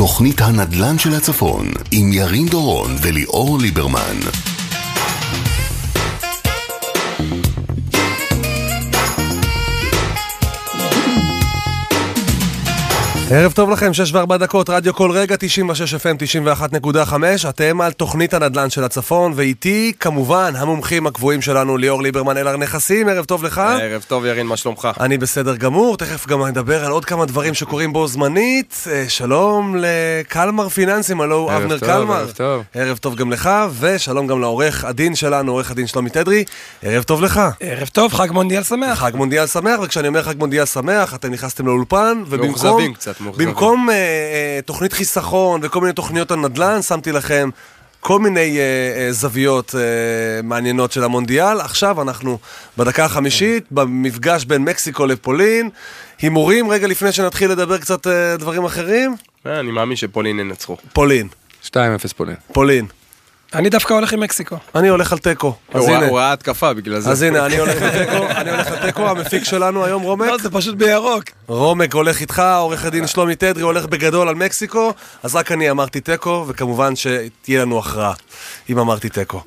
תוכנית הנדל"ן של הצפון עם ירין דורון וליאור ליברמן. ערב טוב לכם, 6 ו-4 דקות, רדיו כל רגע, 96 FM, 91.5, אתם על תוכנית הנדל"ן של הצפון, ואיתי, כמובן, המומחים הקבועים שלנו, ליאור ליברמן אלר נכסים, ערב טוב לך. ערב טוב ירין, מה שלומך? אני בסדר גמור, תכף גם נדבר על עוד כמה דברים שקורים בו זמנית. אה, שלום לקלמר פיננסים, הלו ערב אבנר טוב, קלמר. ערב טוב. ערב טוב גם לך, ושלום גם לעורך הדין שלנו, עורך הדין שלומי תדרי. ערב טוב לך. ערב טוב, חג מונדיאל שמח. חג מונדיאל שמח, וכשאני אומר חג מונדיאל שמח, אתם נכנסתם לאולפן, ובמקום... מאוכזבים קצת, מאוכזבים. במקום אה, אה, תוכנית חיסכון וכל מיני תוכניות על נדל"ן, שמתי לכם כל מיני אה, זוויות מעניינות של המונדיאל. עכשיו אנחנו בדקה החמישית, במפגש בין מקסיקו לפולין. הימורים, רגע לפני שנתחיל לדבר קצת דברים אחרים. אני מאמין שפולין ינצחו. פולין, 2-0 פולין. פולין. אני דווקא הולך עם מקסיקו. אני הולך על תיקו. אז הנה, הוא ראה התקפה בגלל זה. אז הנה, אני הולך על תיקו, אני הולך על תיקו, המפיק שלנו היום רומק. לא, זה פשוט בירוק. רומק הולך איתך, עורך הדין שלומי תדרי הולך בגדול על מקסיקו, אז רק אני אמרתי תיקו, וכמובן שתהיה לנו הכרעה, אם אמרתי תיקו.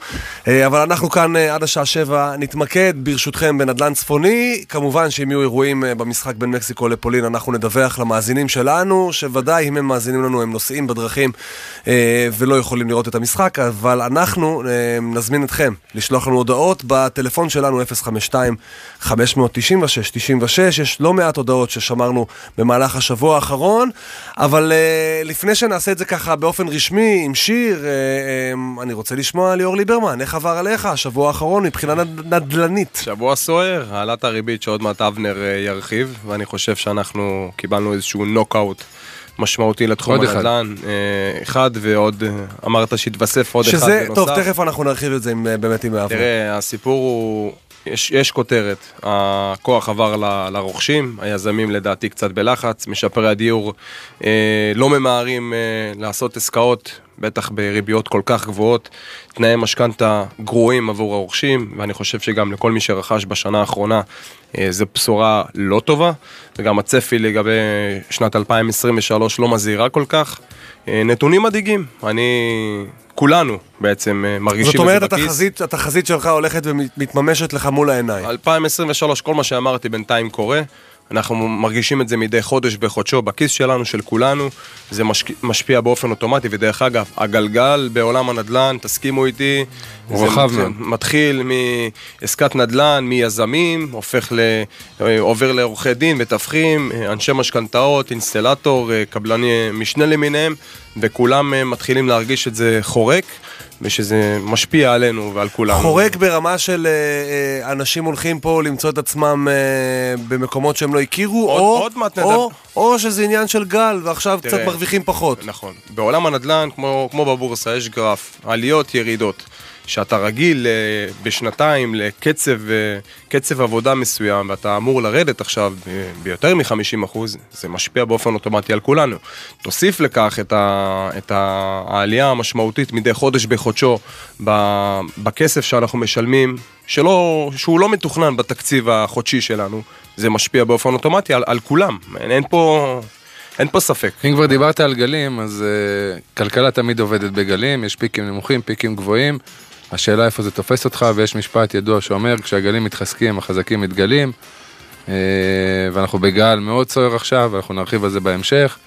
אה, אבל אנחנו כאן אה, עד השעה שבע. נתמקד ברשותכם בנדל"ן צפוני, כמובן שאם יהיו אירועים אה, במשחק בין מקסיקו לפולין, אנחנו נדווח למאזינים שלנו, שוודאי אם הם מאזינים לנו הם נוסעים בדרכים ולא יכולים לראות את המשחק, אבל אנחנו נזמין אתכם לשלוח לנו הודעות בטלפון שלנו 052-596-96, יש לא מעט הודעות ששמרנו במהלך השבוע האחרון, אבל לפני שנעשה את זה ככה באופן רשמי עם שיר, אני רוצה לשמוע ליאור ליברמן, איך עבר עליך השבוע האחרון מבחינה נד- נדל"נית? שבוע סוער, העלאת הריבית שעוד מעט אבנר אה, ירחיב, ואני חושב שאנחנו קיבלנו איזשהו נוקאוט משמעותי לתחום עוד אחד. הנדל"ן. אה, אחד ועוד, אה, אמרת שהתווסף עוד אחד שזה, בנוסף. טוב, תכף אנחנו נרחיב את זה עם, באמת עם אבנר. תראה, הסיפור הוא, יש, יש כותרת, הכוח עבר ל- לרוכשים, היזמים לדעתי קצת בלחץ, משפרי הדיור אה, לא ממהרים אה, לעשות עסקאות, בטח בריביות כל כך גבוהות, תנאי משכנתה גרועים עבור הרוכשים, ואני חושב שגם לכל מי שרכש בשנה האחרונה אה, זו בשורה לא טובה, וגם הצפי לגבי שנת 2023 לא מזהירה כל כך. אה, נתונים מדאיגים, אני, כולנו בעצם אה, מרגישים זאת את זה אומרת, בכיס. התחזית, התחזית שלך הולכת ומתממשת לך מול העיניים. 2023, כל מה שאמרתי בינתיים קורה. אנחנו מרגישים את זה מדי חודש בחודשו בכיס שלנו, של כולנו. זה משק... משפיע באופן אוטומטי, ודרך אגב, הגלגל בעולם הנדל"ן, תסכימו איתי, הוא זה רחב מתחיל, מאוד. מתחיל מעסקת נדל"ן, מיזמים, הופך ל... אה, עובר לעורכי דין, מתווכים, אה, אנשי משכנתאות, אינסטלטור, אה, קבלני משנה למיניהם, וכולם מתחילים להרגיש את זה חורק, ושזה משפיע עלינו ועל כולנו. חורק ברמה של אה, אה, אנשים הולכים פה למצוא את עצמם אה, במקומות שהם לא הכירו, עוד- או, עוד מעט או. או שזה עניין של גל, ועכשיו תראה, קצת מרוויחים פחות. נכון. בעולם הנדל"ן, כמו, כמו בבורסה, יש גרף, עליות, ירידות. שאתה רגיל אה, בשנתיים לקצב אה, קצב עבודה מסוים ואתה אמור לרדת עכשיו אה, ביותר מ-50%, זה משפיע באופן אוטומטי על כולנו. תוסיף לכך את, ה, את העלייה המשמעותית מדי חודש בחודשו בכסף שאנחנו משלמים, שלא, שהוא לא מתוכנן בתקציב החודשי שלנו, זה משפיע באופן אוטומטי על, על כולם. אין, אין פה... אין פה ספק. אם כבר דיברת על גלים, אז uh, כלכלה תמיד עובדת בגלים, יש פיקים נמוכים, פיקים גבוהים. השאלה איפה זה תופס אותך, ויש משפט ידוע שאומר, כשהגלים מתחזקים, החזקים מתגלים. Uh, ואנחנו בגל מאוד סוער עכשיו, ואנחנו נרחיב על זה בהמשך.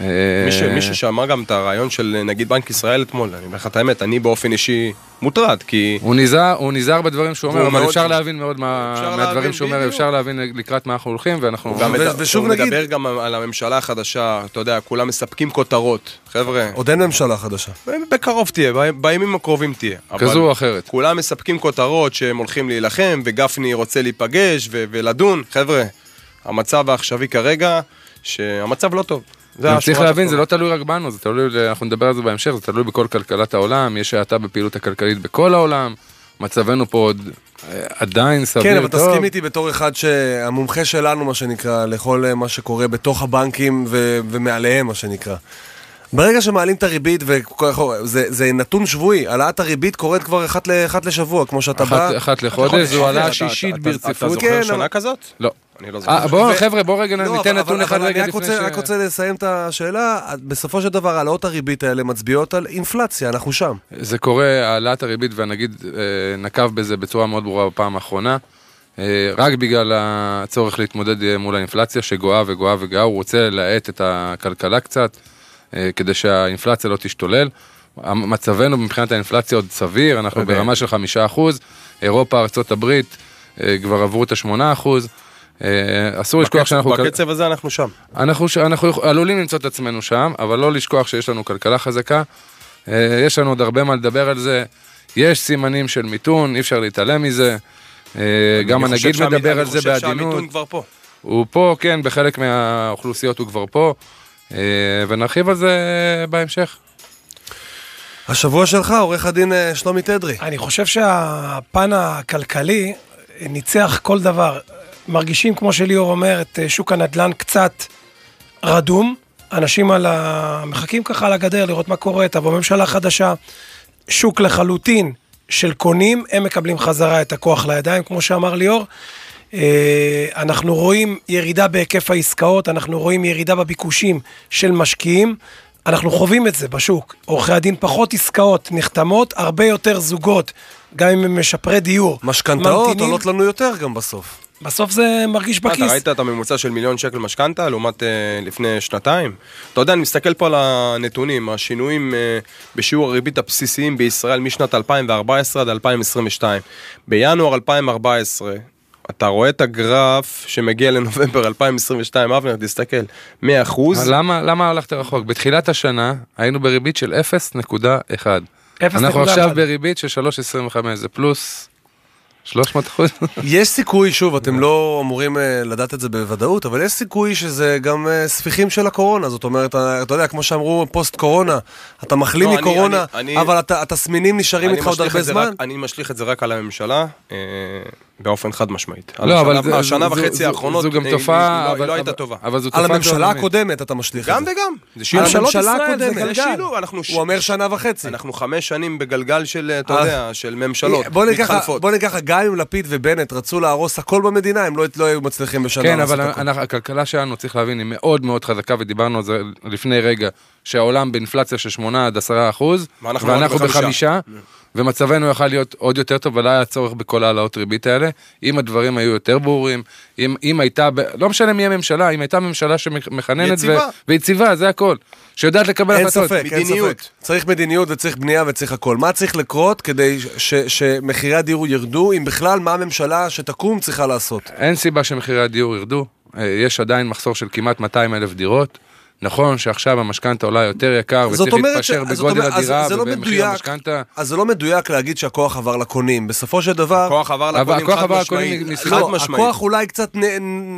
אה, מישהו, מישהו שמע גם את הרעיון של נגיד בנק ישראל אתמול, אני אומר לך את האמת, אני באופן אישי מוטרד, כי הוא נזהר, הוא נזהר בדברים שהוא אומר, אבל מאוד- אפשר להבין מאוד מה, אפשר מהדברים שהוא אומר. אפשר להבין לקראת מה אנחנו הולכים, ואנחנו... הוא גם ו- ושוב הוא נגיד- מדבר גם על הממשלה החדשה, אתה יודע, כולם מספקים כותרות, חבר'ה, עוד אין ממשלה חדשה. בקרוב תהיה, בימים הקרובים תהיה. כזו או אחרת. כולם מספקים כותרות שהם הולכים להילחם, וגפני רוצה להיפגש ו- ולדון, חבר'ה, המצב העכשווי כרגע, שהמצב לא טוב. השורה צריך להבין, זה. לא תלוי רק בנו, זה תלוי, אנחנו נדבר על זה בהמשך, זה תלוי בכל כלכלת העולם, יש האטה בפעילות הכלכלית בכל העולם, מצבנו פה עוד אה, עדיין סביר כן, אבל טוב. תסכים איתי בתור אחד שהמומחה שלנו, מה שנקרא, לכל אה, מה שקורה בתוך הבנקים ו- ומעליהם, מה שנקרא. ברגע שמעלים את הריבית, וזה זה נתון שבועי, העלאת הריבית קורית כבר אחת, ל- אחת לשבוע, כמו שאתה בא... אחת, לחודש, זו העלאה שישית אתה- אתה ברציפות. זוכר כן, שנה כזאת? לא. אני לא זוכר. אה, בואו, ו- חבר'ה, בואו רגע לא, ניתן נתון אחד אני רגע לפני ש... רק רוצה לסיים את השאלה, בסופו של דבר העלאות הריבית האלה מצביעות על אינפלציה, אנחנו שם. זה קורה, העלאת הריבית, והנגיד אה, נקב בזה בצורה מאוד ברורה בפעם האחרונה, אה, רק בגלל הצורך להתמודד מול האינפלציה שגואה וגואה וגואה, הוא רוצה להאט את הכלכלה קצת, כדי שהאינפלציה לא תשתולל. מצבנו מבחינת האינפלציה עוד סביר, אנחנו. ברמה של חמישה אחוז, אירופה, ארה"ב כבר עברו את השמונה אחוז. אסור לשכוח שאנחנו... בקצב הזה אנחנו שם. אנחנו, ש- אנחנו עלולים למצוא את עצמנו שם, אבל לא לשכוח שיש לנו כלכלה חזקה. אה, יש לנו עוד הרבה מה לדבר על זה. יש סימנים של מיתון, אי אפשר להתעלם מזה. אה, גם אני חושב הנגיד מדבר אני על זה חושב בעדינות. שהמיתון כבר פה. הוא פה, כן, בחלק מהאוכלוסיות הוא כבר פה. אה, ונרחיב על זה בהמשך. השבוע שלך, עורך הדין אה, שלומי תדרי. אני חושב שהפן הכלכלי ניצח כל דבר. מרגישים, כמו שליאור אומר, את אה, שוק הנדל"ן קצת רדום. אנשים על ה... מחכים ככה על הגדר לראות מה קורה, תבוא ממשלה חדשה. שוק לחלוטין של קונים, הם מקבלים חזרה את הכוח לידיים, כמו שאמר ליאור. אה, אנחנו רואים ירידה בהיקף העסקאות, אנחנו רואים ירידה בביקושים של משקיעים. אנחנו חווים את זה בשוק. עורכי הדין פחות עסקאות נחתמות, הרבה יותר זוגות, גם אם הם משפרי דיור. משכנתאות. עולות לנו יותר גם בסוף. בסוף זה מרגיש מה, אתה בכיס. ראית את הממוצע של מיליון שקל משכנתה לעומת אה, לפני שנתיים? אתה יודע, אני מסתכל פה על הנתונים, השינויים אה, בשיעור הריבית הבסיסיים בישראל משנת 2014 עד 2022. בינואר 2014, אתה רואה את הגרף שמגיע לנובמבר 2022, אבנר, תסתכל, 100 אחוז. למה, למה הלכת רחוק? בתחילת השנה היינו בריבית של 0.1. 0.1. אנחנו עכשיו בריבית של 3.25, זה פלוס 300 אחוז. יש סיכוי, שוב, אתם לא אמורים אה, לדעת את זה בוודאות, אבל יש סיכוי שזה גם אה, ספיחים של הקורונה. זאת אומרת, אה, אתה יודע, כמו שאמרו, פוסט קורונה, אתה מחלים לא, מקורונה, אני- אני- אבל אתה- התסמינים נשארים איתך עוד הרבה זמן. רק- אני משליך את זה רק על הממשלה, באופן חד משמעית. על לא, אבל השנה- זה- השנה וחצי האחרונות, זו גם אה, תופעה, היא לא- לא הייתה טובה. אבל זו על תופעה הממשלה עולמית. הקודמת אתה משליך את גם זה. וגם. זה על שילוב. ממשלות הממשלה זה הקודמת. גלגל. שילוב, אנחנו הוא אומר שנה וחצי. אנחנו חמש שנים בגלגל של, אתה אה. יודע, של ממשלות בוא נגיד ככה, מתחלפות. בוא ככה, גם אם לפיד ובנט רצו להרוס הכל במדינה, הם לא לא היו מצליחים בשנה כן, אבל הכלכלה שלנו, צריך להבין, היא מאוד מאוד חזקה, ודיברנו על זה לפני רגע, שהעולם באינפלציה של 8 עד 10 אחוז, ואנחנו בחמישה. ומצבנו יכל להיות עוד יותר טוב, ולא היה צורך בכל העלאות ריבית האלה, אם הדברים היו יותר ברורים, אם, אם הייתה, ב- לא משנה מי הממשלה, אם הייתה ממשלה שמכננת, יציבה. ויציבה, זה הכל, שיודעת לקבל אין החלטות. ספק, אין מדיניות. ספק. צריך מדיניות וצריך בנייה וצריך הכל. מה צריך לקרות כדי ש- שמחירי הדיור ירדו, אם בכלל, מה הממשלה שתקום צריכה לעשות? אין סיבה שמחירי הדיור ירדו, אה, יש עדיין מחסור של כמעט 200 אלף דירות. נכון שעכשיו המשכנתה עולה יותר יקר וצריך אומרת להתפשר ש- בגודל אומרת, אז הדירה זה לא ובמחיר מדויק. המשכנתה. אז זה לא מדויק להגיד שהכוח עבר לקונים. בסופו של דבר... הכוח עבר לקונים הכוח חד משמעית. חד לא, משמעית. הכוח אולי קצת נ,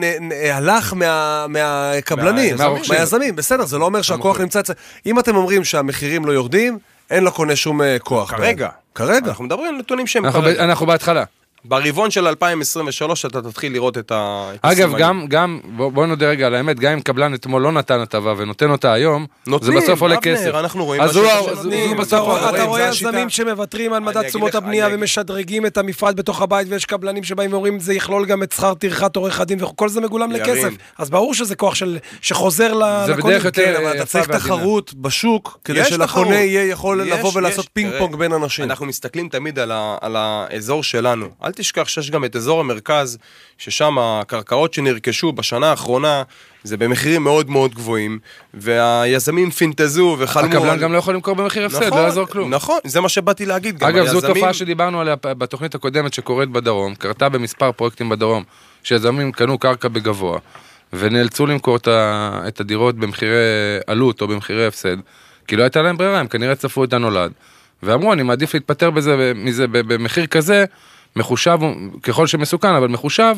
נ, נ, הלך מה, מהקבלנים. מהיזמים, בסדר, זה לא אומר שהכוח נמצא אצל... אם אתם אומרים שהמחירים לא יורדים, אין לקונה שום אה, כוח. כרגע. כרגע. אנחנו מדברים על נתונים שהם אנחנו ב- כרגע. אנחנו בהתחלה. ברבעון של 2023 אתה תתחיל לראות את ה... את אגב. גם, גם, בוא בוא נודה רגע על האמת, גם אם קבלן אתמול לא נתן הטבה ונותן אותה היום, זה נותנים, בסוף עולה אבנר, כסף. אנחנו רואים אז הוא- שנותנים. הוא אתה בסוף אתה רואה זה. יזמים שמוותרים על מדד תשומות הבנייה ומשדרגים את המפעל בתוך הבית, ויש קבלנים שבאים ואומרים זה יכלול גם את שכר טרחת עורך הדין, וכל זה מגולם ירין. לכסף. אז ברור שזה כוח של- שחוזר ל- זה לקונים. כן, אבל אתה צריך. תחרות בשוק, כדי שלקונה. יהיה יכול לבוא ולעשות. פינג פונג בין אנשים. אנחנו מסתכלים תמיד על האזור שלנו. אל תשכח שיש גם את אזור המרכז, ששם הקרקעות שנרכשו בשנה האחרונה, זה במחירים מאוד מאוד גבוהים, והיזמים פינטזו וחלמו הקבלן על... גם לא יכול למכור במחיר הפסד, נכון, לא יעזור כלום. נכון, זה מה שבאתי להגיד. אגב, זו היזמים- תופעה שדיברנו עליה בתוכנית הקודמת שקורית בדרום, קרתה במספר פרויקטים בדרום, שיזמים קנו קרקע בגבוה, ונאלצו למכור את הדירות במחירי עלות או במחירי הפסד, כי לא הייתה להם ברירה, הם כנראה צפו את הנולד, ואמרו, אני מעדיף להתפטר בזה, מזה במחיר כזה, מחושב, ככל שמסוכן, אבל מחושב,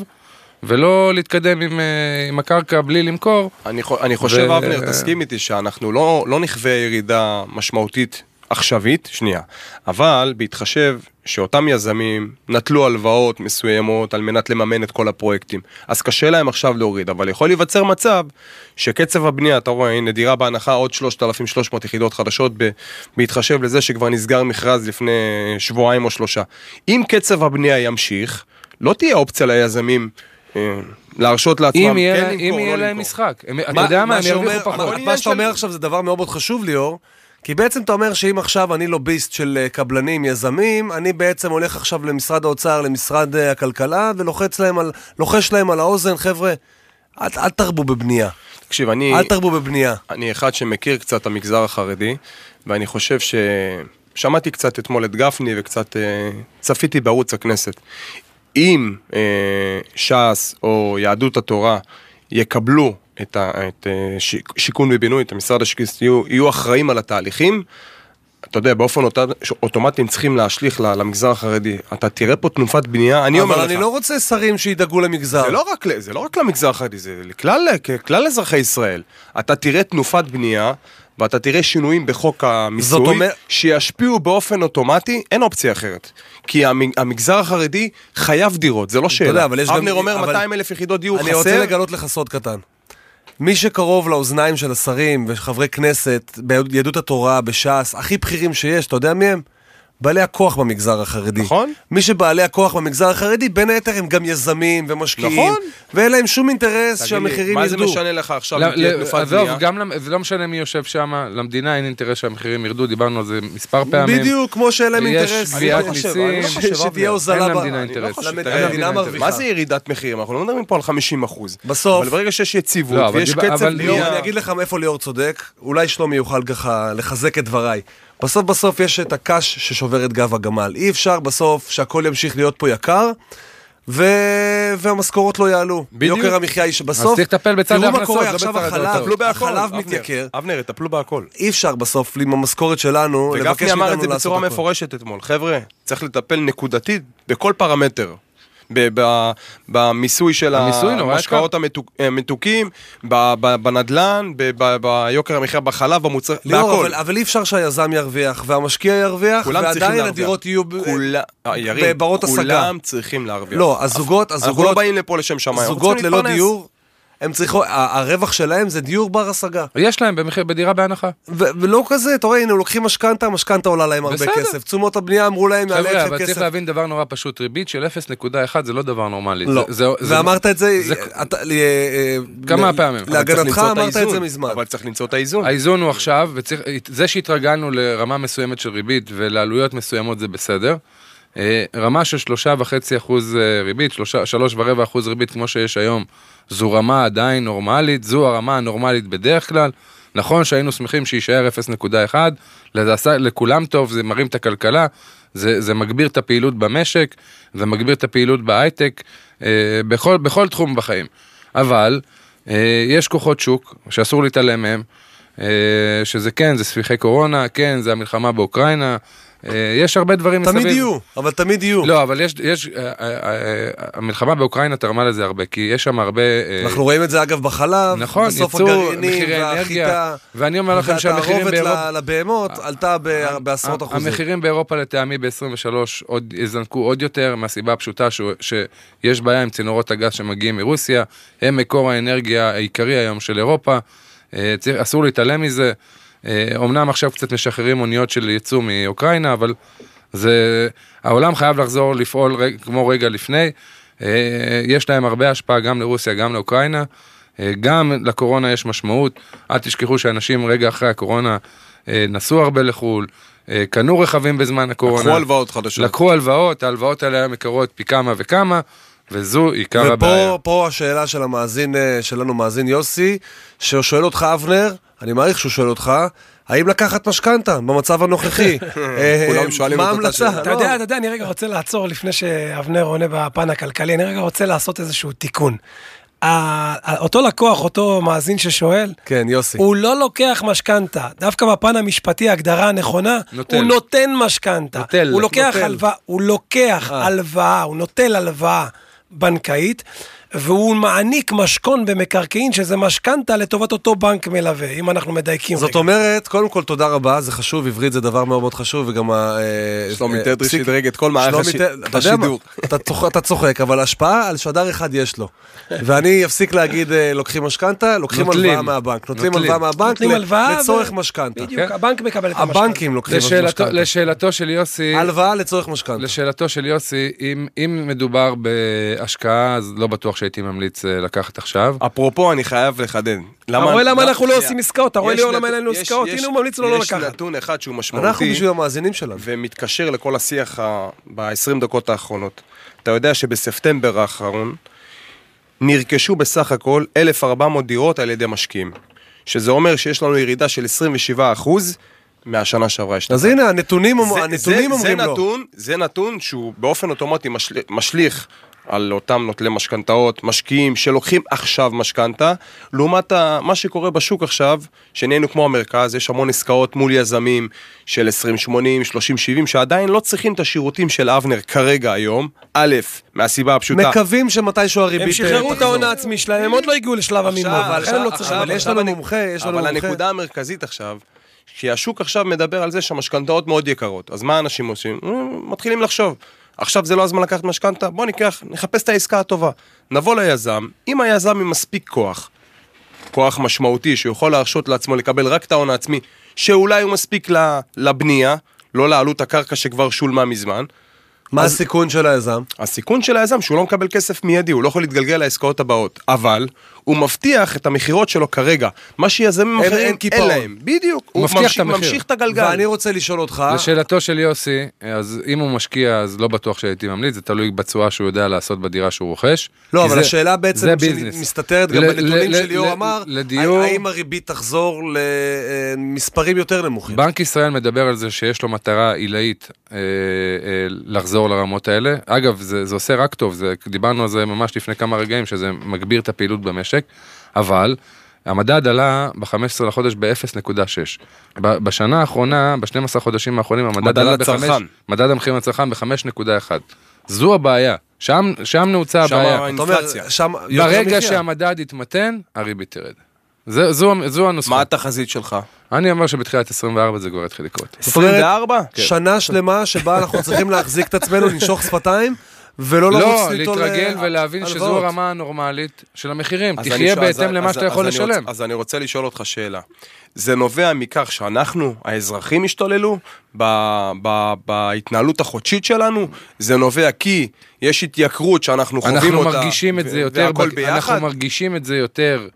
ולא להתקדם עם, אה, עם הקרקע בלי למכור. אני, אני חושב, ו- אבנר, תסכים איתי שאנחנו לא, לא נחווה ירידה משמעותית עכשווית, שנייה, אבל בהתחשב שאותם יזמים נטלו הלוואות מסוימות על מנת לממן את כל הפרויקטים, אז קשה להם עכשיו להוריד, אבל יכול להיווצר מצב שקצב הבנייה, אתה רואה, הנה דירה בהנחה עוד 3,300 יחידות חדשות, ב- בהתחשב לזה שכבר נסגר מכרז לפני שבועיים או שלושה. אם קצב הבנייה ימשיך, לא תהיה אופציה ליזמים אה, להרשות לעצמם אם יהיה כן למכור, אם יהיה לא להם למכור. משחק. אתה יודע מה, הם ירוויחו פחות. מה שאתה אומר עכשיו זה דבר מאוד מאוד חשוב, ליאור. כי בעצם אתה אומר שאם עכשיו אני לוביסט של אה, קבלנים, יזמים, אני בעצם הולך עכשיו למשרד האוצר, למשרד אה, הכלכלה, ולוחץ להם על, להם על האוזן, חבר'ה, אל, אל תרבו בבנייה. תקשיב, אני... אל תרבו בבנייה. אני אחד שמכיר קצת את המגזר החרדי, ואני חושב ש... שמעתי קצת אתמול את גפני וקצת אה, צפיתי בערוץ הכנסת. אם אה, ש"ס או יהדות התורה יקבלו את, ה, את אה, ש, שיכון ובינוי, את המשרד השיכון, יהיו, יהיו אחראים על התהליכים, אתה יודע, באופן אוט- אוטומטי הם צריכים להשליך למגזר החרדי. אתה תראה פה תנופת בנייה, אני אומר אבל לך. אני לא רוצה שרים שידאגו למגזר. זה לא רק, זה לא רק למגזר החרדי, זה לכלל, כלל אזרחי ישראל. אתה תראה תנופת בנייה, ואתה תראה שינויים בחוק המיסוי, אומר- שישפיעו באופן אוטומטי, אין אופציה אחרת. כי המ- המגזר החרדי חייב דירות, זה לא שאלה. יודע, אבל יש גם- אבנר אומר אבל- 200 אלף יחידות דיור אני חסר. רוצה לגלות לך סוד קטן. מי שקרוב לאוזניים של השרים וחברי כנסת ביהדות התורה, בש"ס, הכי בכירים שיש, אתה יודע מי הם? בעלי הכוח במגזר החרדי. נכון. מי שבעלי הכוח במגזר החרדי, בין היתר הם גם יזמים ומשקיעים. נכון. ואין להם שום אינטרס שהמחירים מה זה ירדו. משנה לך עכשיו לא, לא, תנופת עזוב, בנייה? גם למ- זה לא משנה מי יושב שם, למדינה אין אינטרס שהמחירים ירדו, דיברנו על זה מספר פעמים. בדיוק, כמו שאין להם יש אינטרס. גביית אני לא מיסים. לא חושב אין שתהיה למדינה הוזלה. אינטרס. מרוויחה. מה זה ירידת מחירים? אנחנו לא מדברים פה על 50 אחוז. בסוף- אבל ברגע שיש יציבות, אבל ויש קצב. אני אגיד לך מאיפה ליאור צודק, אולי שלומי יוכל ככה לחזק את דבריי. בסוף בסוף יש את הקש ששובר את גב הגמל. אי אפשר בסוף שהכל ימשיך להיות פה יקר, ו... והמשכורות לא יעלו. בדיוק. יוקר המחיה היא שבסוף... אז צריך לטפל בצד תראו מה ההכנסות, קורה לא עכשיו החלב, החלב אבנר. מתייקר. אבנר, טפלו בהכל. אי אפשר בסוף עם המשכורת שלנו לבקש וגפני אמר את מאיתנו זה לעשות בצורה הכל. מפורשת אתמול. חבר'ה, צריך לטפל נקודתית בכל פרמטר. במיסוי של המשקאות המתוק- המתוקים, בנדלן, ביוקר המחיה בחלב, במוצר, בהכל. אבל, אי אפשר שהיזם ירוויח והמשקיע ירוויח, ועדיין. הדירות יהיו אה, בברות השגה. כולם צריכים להרוויח. לא, הזוגות, אנחנו לא הזוגות, באים לפה לשם שמיים. זוגות ללא. דיור, הם צריכו, הרווח שלהם זה דיור בר השגה. יש להם במחיר, בדירה בהנחה. ו- ולא כזה, אתה רואה, הנה, הם לוקחים משכנתה, המשכנתה עולה להם הרבה בסדר. כסף. תשומות הבנייה אמרו להם, יעלה חבר'ה, לכם אבל צריך כסף. להבין דבר נורא פשוט, ריבית של 0.1 זה לא דבר נורמלי. לא, זה- זה- זה- ואמרת את זה, זה- אתה- ל- אה, כמה ל- פעמים. להגנתך אמרת את זה. מזמן. אבל צריך למצוא את האיזון. האיזון הוא עכשיו, וזה שהתרגלנו לרמה מסוימת של ריבית ולעלויות מסוימות זה בסדר. אה, רמה של שלושה וחצי אחוז אה, ריבית, שלושה, שלוש ורבע אחוז ריבית כמו שיש היום, זו רמה עדיין נורמלית, זו הרמה הנורמלית בדרך כלל. נכון שהיינו שמחים שיישאר 0.1, לזה עשה לכולם טוב, זה מרים את הכלכלה, זה, זה מגביר את הפעילות במשק, זה מגביר את הפעילות בהייטק, אה, בכל, בכל תחום בחיים. אבל אה, יש כוחות שוק שאסור להתעלם מהם, אה, שזה כן, זה ספיחי קורונה, כן, זה המלחמה באוקראינה, יש הרבה דברים תמיד מסביב. יהיו, אבל תמיד יהיו. לא, אבל יש, יש, אה, אה, אה, המלחמה באוקראינה תרמה לזה הרבה, כי יש שם הרבה... אה, אנחנו רואים את זה אגב בחלב, נכון, בסוף הגרעינים והחיטה. ואני אומר לכם שהמחירים באירופה... לבהמות עלתה בעשרות אחוזים. המחירים באירופה לטעמי ב-23 עוד יזנקו עוד יותר, מהסיבה הפשוטה שיש בעיה עם צינורות הגז שמגיעים מרוסיה, הם מקור האנרגיה העיקרי היום של אירופה, אה, אסור להתעלם מזה. אה, אומנם עכשיו קצת משחררים אוניות של ייצוא מאוקראינה, אבל זה... העולם חייב לחזור לפעול רג, כמו רגע לפני. אה, יש להם הרבה השפעה גם לרוסיה, גם לאוקראינה. אה, גם לקורונה יש משמעות. אל תשכחו שאנשים רגע אחרי הקורונה אה, נסעו הרבה לחו"ל, אה, קנו רכבים בזמן הקורונה. לקחו הלוואות חדשות. לקחו הלוואות, ההלוואות האלה היום יקרות פי כמה וכמה, וזו עיקר הבעיה. ופה פה השאלה של המאזין אה, שלנו, מאזין יוסי, ששואל אותך אבנר, אני מעריך שהוא שואל אותך, האם לקחת משכנתה במצב הנוכחי? אה, כולם שואלים מה את אותה ההמלצה? שאלה. אתה לא. יודע, אתה יודע, אני רגע רוצה לעצור לפני שאבנר עונה בפן הכלכלי, אני רגע רוצה לעשות איזשהו תיקון. אותו לקוח, אותו מאזין ששואל, כן, יוסי. הוא לא לוקח משכנתה, דווקא בפן המשפטי ההגדרה הנכונה, נוטל. הוא נותן משכנתה. נוטל. הוא לוקח. הלוואה, הוא לוקח אה. הלוואה, הוא נוטל הלוואה בנקאית, והוא מעניק משכון במקרקעין, שזה משכנתה לטובת אותו בנק מלווה, אם אנחנו מדייקים זאת רגע. אומרת, קודם כל תודה רבה, זה חשוב, עברית זה דבר מאוד מאוד חשוב, וגם ה... אה, שלומי אה, תדרי שדרג את כל מערך שלומי הש- ת- אתה יודע מה? השידור. אתה צוחק- אתה צוחק, אבל השפעה על שדר אחד יש לו. ואני אפסיק להגיד אה, לוקחים משכנתה, לוקחים. הלוואה מהבנק. נוטלים נוטלים. הלוואה מהבנק נותנים לצורך משכנתה. בדיוק, כן. הבנק מקבל את המשכנתה. הבנקים לוקחים משכנתה. לשאלתו של יוסי, הלוואה לצורך משכנתה. לשאלתו של יוסי, אם, אם מדובר בהשקעה, אז לא בטוח שהייתי ממליץ אה, לקחת עכשיו. אפרופו, אני חייב לחדד. אתה רואה למה אנחנו לא. עושים עסקאות? אתה רואה יש ליאור למה אין לנו יש- עסקאות? יש- הנה הוא ממליץ לו לא יש לקחת. נתון אחד שהוא משמעותי. אנחנו בשביל המאזינים שלנו. ומתקשר לכל השיח ב-20 דקות האחרונות. אתה יודע שבספטמבר האחרון נרכשו בסך הכל 1,400 דירות על ידי משקיעים. שזה אומר שיש לנו ירידה של 27% מהשנה שעברה. אז אשתקד. הנה, הנתונים זה- אומר- הנתונים זה- אומרים זה לו. נתון, זה נתון שהוא באופן אוטומטי משל- משליך על אותם נוטלי משכנתאות, משקיעים שלוקחים עכשיו משכנתה, לעומת מה שקורה בשוק עכשיו, שנהיינו כמו המרכז, יש המון עסקאות מול יזמים של 20-80, 30-70, שעדיין לא צריכים את השירותים של אבנר כרגע היום, א', מהסיבה הפשוטה. מקווים שמתישהו הריבית... הם שחררו אה, את ההון. העצמי שלהם, הם עוד לא הגיעו לשלב המימון, עכשיו, לכן הם לא עכשיו, צריכים... אבל יש לנו אני- מומחה, יש לנו אבל מומחה. הנקודה המרכזית עכשיו, כי השוק עכשיו מדבר על זה שהמשכנתאות מאוד יקרות, אז מה אנשים עושים? אה, מתחילים לחשוב. עכשיו זה לא הזמן לקחת משכנתה, בוא ניקח, נחפש את העסקה הטובה. נבוא ליזם, אם היזם עם מספיק כוח, כוח משמעותי שיכול להרשות לעצמו לקבל רק את ההון העצמי, שאולי הוא מספיק לבנייה, לא לעלות הקרקע שכבר שולמה מזמן, מה הסיכון של היזם? הסיכון של היזם שהוא לא מקבל כסף מיידי, הוא לא יכול להתגלגל לעסקאות הבאות, אבל הוא מבטיח את המכירות שלו כרגע, מה שיזמים אין- אחרים אין אין. להם, בדיוק, הוא מבטיח את ממשיך, המחיר. ממשיך את הגלגל. ואני רוצה לשאול אותך, לשאלתו של יוסי, אז אם הוא משקיע אז לא בטוח שהייתי ממליץ, זה תלוי בתשואה שהוא יודע לעשות בדירה שהוא רוכש. לא, אבל זה- השאלה בעצם. שמסתתרת גם ל- בנתונים ל- שליאור ל- אמר, לדיור, האם הריבית תחזור למספרים יותר נמוכים? בנק ישראל מדבר על זה שיש לו מטרה עילאית אה, אה, לחזור לרמות האלה. אגב, זה, זה עושה רק טוב, זה, דיברנו על זה ממש לפני כמה רגעים, שזה מגביר את הפעילות במשק, אבל המדד עלה ב-15 לחודש ב-0.6. ב- בשנה האחרונה, ב-12 חודשים האחרונים, המדד מדד עלה לצרכן. ב-5, מדד המחירים לצרכן ב-5.1. זו הבעיה, שם, שם נעוצה שם הבעיה. האינפלציה. שם יוקר ברגע המחיה. שהמדד יתמתן, הריבית תרד. זה, זו, זו הנוסחה. מה התחזית שלך? אני אומר שבתחילת 24 זה כבר יתחיל לקרות. זאת אומרת, 24? שנה שלמה שבה אנחנו צריכים להחזיק את עצמנו, לנשוך שפתיים, ולא לא, לרוץ ליטול להתרגל אה, ולהבין שזו הלוואות. הרמה הנורמלית של המחירים. אז תחיה אני שואל- בהתאם אז- למה אז- שאתה אז יכול אני לשלם. רוצה- אז אני רוצה לשאול אותך שאלה. זה נובע מכך שאנחנו, האזרחים השתוללו ב- ב- בהתנהלות החודשית שלנו? זה נובע כי יש התייקרות שאנחנו חווים אותה, אנחנו מרגישים את זה יותר, והכל ביחד? אנחנו מרגישים את זה יותר,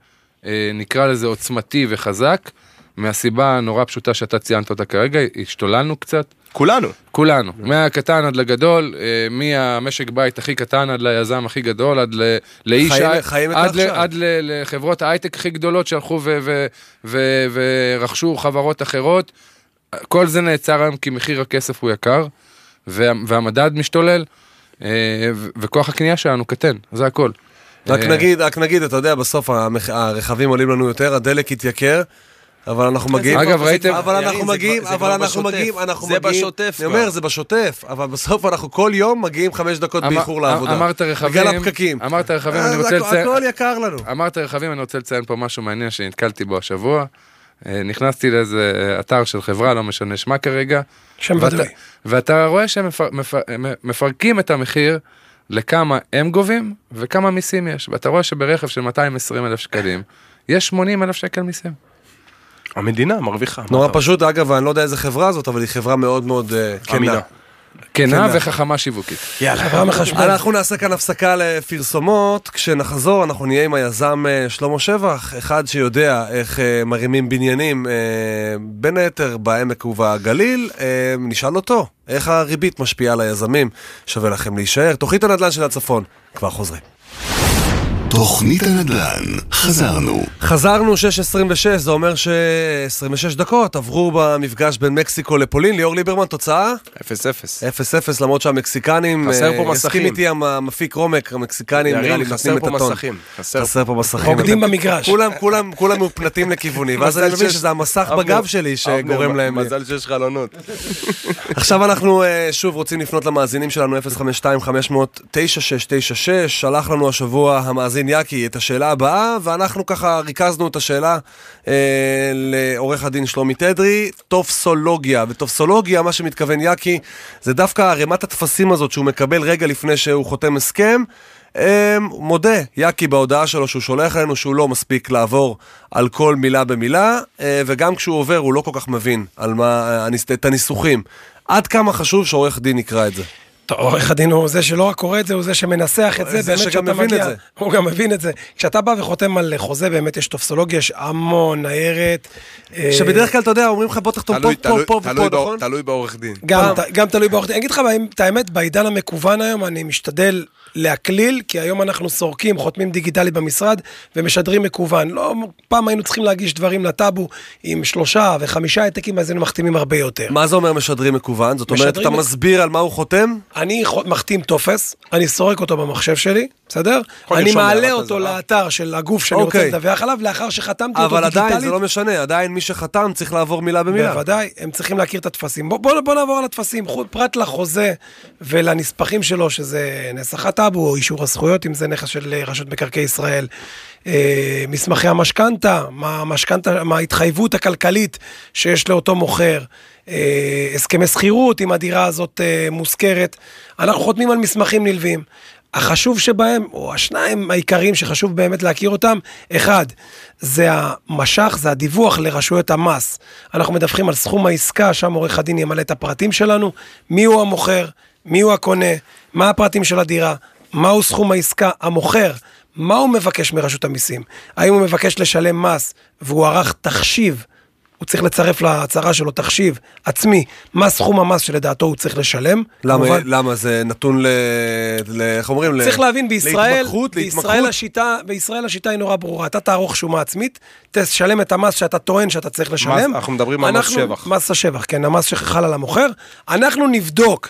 אה, נקרא לזה עוצמתי וחזק, מהסיבה הנורא פשוטה שאתה ציינת אותה כרגע, השתוללנו קצת. כולנו. כולנו, מהקטן עד לגדול, אה, מהמשק בית הכי קטן עד ליזם הכי גדול, עד ל- לאיש, עד, ל- העכשיו. עד ל- לחברות ההייטק הכי גדולות שהלכו ו- ו- ו- ורכשו חברות אחרות. כל זה נעצר היום כי מחיר הכסף הוא יקר, וה- והמדד משתולל, אה, ו- וכוח הקנייה שלנו קטן, זה הכל. רק אה, נגיד, רק נגיד, אתה יודע, בסוף הרכבים עולים לנו יותר, הדלק התייקר. אבל אנחנו מגיעים, אגב, ראיתם- אבל אנחנו זה מגיעים, זה אבל אנחנו. מגיעים, אנחנו זה מגיעים, בשוטף אני. אומר, זה בשוטף, אבל בסוף אנחנו כל יום מגיעים חמש דקות באיחור לעבודה. אמרת רכבים, בגלל הפקקים. אמרת רכבים, אני אז רוצה לציין- הכל יקר לנו. אמרת רכבים, אני רוצה לציין פה משהו מעניין שנתקלתי בו השבוע. אה, נכנסתי לאיזה אה, אתר של חברה, לא משנה שמה כרגע. שם בדוי. ואתה רואה שהם מפר, מפר, מפרקים את המחיר לכמה הם גובים וכמה מיסים יש. ואתה רואה שברכב של 220 אלף שקלים, יש 80 אלף שקל מיסים. המדינה מרוויחה. נורא פשוט, אגב, אני לא יודע איזה חברה זאת, אבל היא חברה מאוד מאוד אה, כנה. כנה. וחכמה שיווקית. חברה מחשמל. אנחנו נעשה כאן הפסקה לפרסומות, כשנחזור אנחנו נהיה עם היזם אה, שלמה שבח, אחד שיודע איך אה, מרימים בניינים, בין היתר בעמק ובגליל, נשאל אותו, איך הריבית משפיעה על היזמים, שווה לכם להישאר. תוכנית הנדל"ן של הצפון, כבר חוזרים. תוכנית הנדל"ן, חזרנו. חזרנו 6.26, זה אומר ש-26 דקות עברו במפגש בין מקסיקו לפולין. ליאור ליברמן, תוצאה? 0-0. 0-0, למרות שהמקסיקנים, חסר אה, פה מסכים. הסכים איתי המ- המפיק רומק, המקסיקנים נראה לי נותנים חסר את פה הטון. מסכים. חסר חסר פה מסכים. רוקדים אתם- במגרש. כולם, כולם, כולם מופנטים לכיווני, ואז אני מזל מבין שיש- שזה המסך בגב שלי שגורם להם... מזל שיש חלונות. עכשיו אנחנו אה, שוב רוצים לפנות למאזינים שלנו 052-500-9696 שלח לנו השבוע המאזין יאקי את השאלה הבאה ואנחנו ככה ריכזנו את השאלה אה, לעורך הדין שלומי תדרי טופסולוגיה וטופסולוגיה מה שמתכוון יאקי זה דווקא ערימת הטפסים הזאת שהוא מקבל רגע לפני שהוא חותם הסכם אה, מודה, יאקי בהודעה שלו שהוא שולח אלינו שהוא לא מספיק לעבור על כל מילה במילה, אה, וגם כשהוא עובר הוא לא כל כך מבין על מה, אה, את הניסוחים. עד כמה חשוב שעורך דין יקרא את זה. עורך הדין הוא זה שלא רק קורא את זה, הוא זה שמנסח את זה, זה באמת שגם שאתה מבין מגיע, את זה. הוא גם מבין את זה. כשאתה בא וחותם על חוזה, באמת יש טופסולוגיה, יש המון ניירת. אה, שבדרך כלל, אתה יודע, אומרים לך בוא תחתום פה, פה, תלוי- פה ופה, בא- נכון? תלוי בעורך דין. גם, גם תלוי בעורך דין. אני אגיד לך את האמת, בעידן המקוון היום אני משתדל להקליל, כי היום אנחנו סורקים, חותמים דיגיטלית במשרד ומשדרים מקוון. לא, פעם היינו צריכים להגיש דברים לטאבו עם שלושה וחמישה העתקים, אז היינו מחתימים הרבה יותר. מה זה אומר משדרים מקוון? זאת אומרת, אתה מסביר על מה הוא חותם? אני מחתים טופס, אני סורק אותו במחשב שלי, בסדר? אני מעלה אותו אזהרה. לאתר של הגוף שאני רוצה אוקיי. לדווח עליו, לאחר שחתמתי אותו אבל דיגיטלית. עדיין, זה לא משנה, עדיין מי שחתם צריך לעבור מילה במילה. בוודאי, הם צריכים להכיר את הטפסים. בוא, בוא, בוא נעבור על הטפסים. פרט לחוזה ולנספחים שלו, שזה נסח הטאבו או אישור הזכויות, אם זה נכס של אה, רשות מקרקעי ישראל. אה, מסמכי המשכנתה, מה ההתחייבות הכלכלית שיש לאותו מוכר. אה, הסכמי שכירות, אם הדירה הזאת אה, מושכרת. אנחנו חותמים על מסמכים נלווים. החשוב שבהם, או השניים העיקריים שחשוב באמת להכיר אותם, אחד, זה המשך, זה הדיווח לרשויות המס. אנחנו מדווחים על סכום העסקה, שם עורך הדין ימלא את הפרטים שלנו, מי הוא המוכר, מי הוא הקונה, מה הפרטים של הדירה, מהו סכום העסקה, המוכר, מה הוא מבקש מרשות המיסים, האם הוא מבקש לשלם מס והוא ערך תחשיב הוא צריך לצרף להצהרה שלו תחשיב עצמי, מה סכום המס שלדעתו הוא צריך לשלם. למה, כמובן, למה זה נתון ל... ל- איך אומרים? ל- צריך להבין, בישראל, להתמקחות, בישראל להתמקחות? השיטה, בישראל השיטה היא נורא ברורה. אתה תערוך שומה עצמית, תשלם את המס שאתה טוען שאתה צריך לשלם. אנחנו מדברים על מס אנחנו- שבח. מס השבח, כן, המס שחל על המוכר. אנחנו נבדוק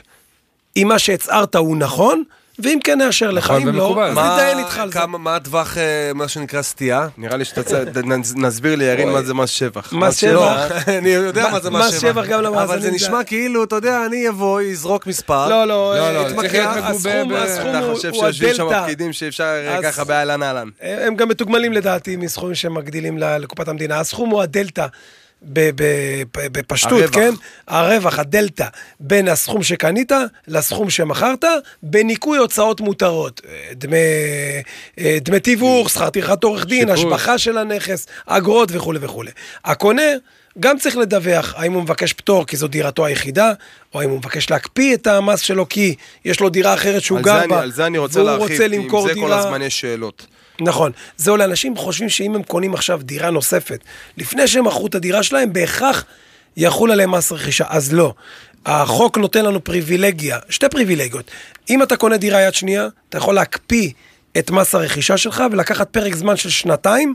אם מה שהצהרת הוא נכון, ואם כן נאשר לך, נכון אם לא. אז נתדיין איתך על זה. כמה- מה הטווח, אה, מה שנקרא סטייה? נראה לי שאתה צריך, נסביר לירין מה זה מס שבח. מס שבח. לא, אני יודע מה זה מס מס שבח גם למאזינים אבל זה נשמע כאילו, אתה יודע, אני אבוא, יזרוק מספר. לא, לא, לא, לא, אה, זה צריך להיות הסכום- מגובה הסכום אתה הוא- חושב הוא שיושבים שם הדלתא. פקידים שאפשר אז- ככה באהלן אהלן. הם גם מתוגמלים לדעתי מסכומים שמגדילים ל- לקופת המדינה. הסכום הוא הדלתא. בפשטות, הרווח. כן? הרווח, הדלתא, בין הסכום שקנית לסכום שמכרת, בניכוי הוצאות מותרות. אה, דמי, אה, דמי תיווך, שכר טרחת עורך דין. השבחה של הנכס, אגרות וכולי וכולי. הקונה גם צריך לדווח האם הוא מבקש פטור כי זו דירתו היחידה, או האם הוא מבקש להקפיא את המס שלו כי יש לו דירה אחרת שהוא גר בה, אני- על זה אני רוצה והוא להרחיב, רוצה כי עם למכור זה כל דירה... הזמן יש שאלות. נכון. זהו, לאנשים חושבים שאם הם קונים עכשיו דירה נוספת, לפני שהם מכרו את הדירה שלהם, בהכרח יחול עליהם מס רכישה. אז לא. החוק נותן לנו פריבילגיה, שתי פריבילגיות. אם אתה קונה דירה יד שנייה, אתה יכול להקפיא את מס הרכישה שלך ולקחת פרק זמן של שנתיים.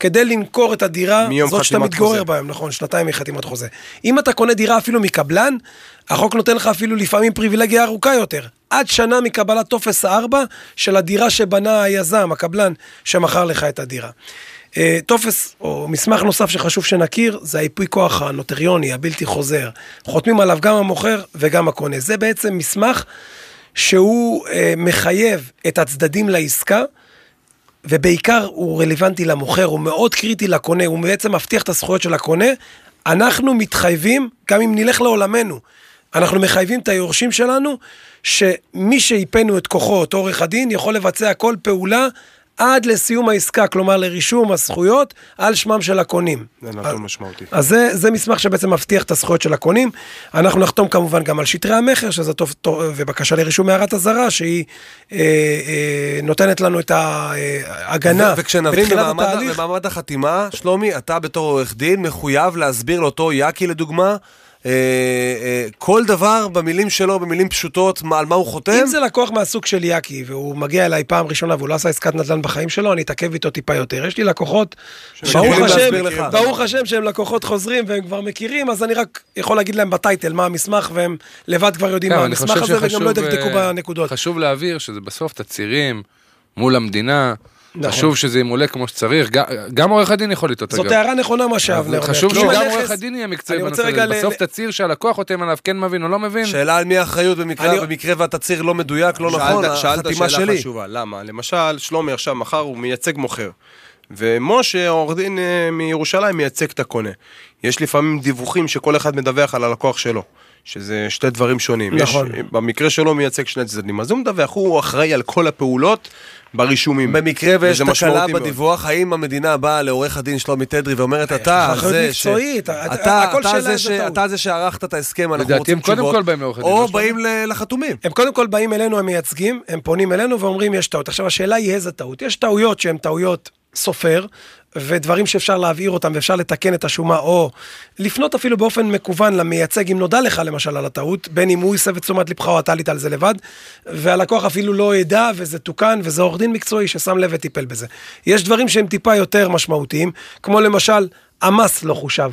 כדי למכור את הדירה, זאת שאתה מתגורר חוזה. בה, נכון, שנתיים מחתימת חוזה. אם אתה קונה דירה אפילו מקבלן, החוק נותן לך אפילו לפעמים פריבילגיה ארוכה יותר. עד שנה מקבלת טופס 4 של הדירה שבנה היזם, הקבלן, שמכר לך את הדירה. אה, טופס או מסמך נוסף שחשוב שנכיר, זה הייפוי כוח הנוטריוני, הבלתי חוזר. חותמים עליו גם המוכר וגם הקונה. זה בעצם מסמך שהוא אה, מחייב את הצדדים לעסקה, ובעיקר הוא רלוונטי למוכר, הוא מאוד קריטי לקונה, הוא בעצם מבטיח את הזכויות של הקונה. אנחנו מתחייבים, גם אם נלך לעולמנו, אנחנו מחייבים את היורשים שלנו, שמי שאיפנו את כוחו, אותו עורך הדין, יכול לבצע כל פעולה עד לסיום העסקה, כלומר לרישום הזכויות על שמם של הקונים. זה נתון משמעותי. אז זה, זה מסמך שבעצם מבטיח את הזכויות של הקונים. אנחנו נחתום כמובן גם על שטרי המכר, שזה טוב, טוב ובקשה לרישום הערת אזהרה, שהיא אה, אה, נותנת לנו את ההגנה ו- וכשנבין במעמד. במעמד החתימה, שלומי, אתה בתור עורך דין מחויב להסביר לאותו יאקי לדוגמה, אה, אה, כל דבר במילים שלו, במילים פשוטות, מה, על מה הוא חותם. אם זה לקוח מהסוג של יאקי, והוא מגיע אליי פעם ראשונה והוא לא עשה עסקת נדל"ן בחיים שלו, אני אתעכב איתו טיפה יותר. יש לי לקוחות, ברוך השם. ברוך השם שהם לקוחות חוזרים והם כבר מכירים, אז אני רק יכול להגיד להם בטייטל מה המסמך, והם לבד כבר יודעים כן, מה המסמך הזה, וגם לא ידקדקו אה, בנקודות. חשוב להבהיר שזה בסוף תצהירים מול המדינה. נכון. חשוב שזה ימולא כמו שצריך, גם- עורך הדין יכול לטעות זאת. הערה נכונה מה שאבנר אומר. חשוב שגם עורך הדין יהיה מקצועי בנושא הזה. בסוף ל- תצהיר שהלקוח חותם עליו, כן מבין או לא מבין. שאלה על מי האחריות במקרה, אני- במקרה והתצהיר לא מדויק, לא נכון, שאלת- שאלת החתימה שאלה שלי. חשובה, למה? למשל, שלומי עכשיו מחר הוא מייצג מוכר, ומשה, עורך דין אה, מירושלים, מייצג את הקונה. יש לפעמים דיווחים שכל אחד מדווח על הלקוח שלו. שזה שתי דברים שונים. נכון. יש, במקרה שלו מייצג שני צדדים, אז הוא מדווח, הוא אחראי על כל הפעולות, ברישומים. במקרה ויש תקלה משמעותי מאוד. בדיווח, האם המדינה באה לעורך הדין שלומי תדרי ואומרת, אתה אחריות זה מקצועית, אתה- אתה- הכל אתה זה זה ש-. אתה זה שערכת את ההסכם, אנחנו לדעתי רוצים הם קודם תשובות, כל באים לעורך הדין, או לא? באים ל- לחתומים. הם קודם כל באים אלינו המייצגים, הם פונים אלינו ואומרים יש טעות. עכשיו השאלה היא איזה טעות. יש טעויות שהן טעויות סופר, ודברים שאפשר להבהיר אותם ואפשר לתקן את השומה, או לפנות אפילו באופן מקוון למייצג, אם נודע לך למשל על הטעות, בין אם הוא יסב את תשומת לבך או אתה עלית על זה לבד, והלקוח אפילו לא ידע וזה תוקן, וזה עורך דין מקצועי ששם לב וטיפל בזה. יש דברים שהם טיפה יותר משמעותיים, כמו למשל, המס לא חושב.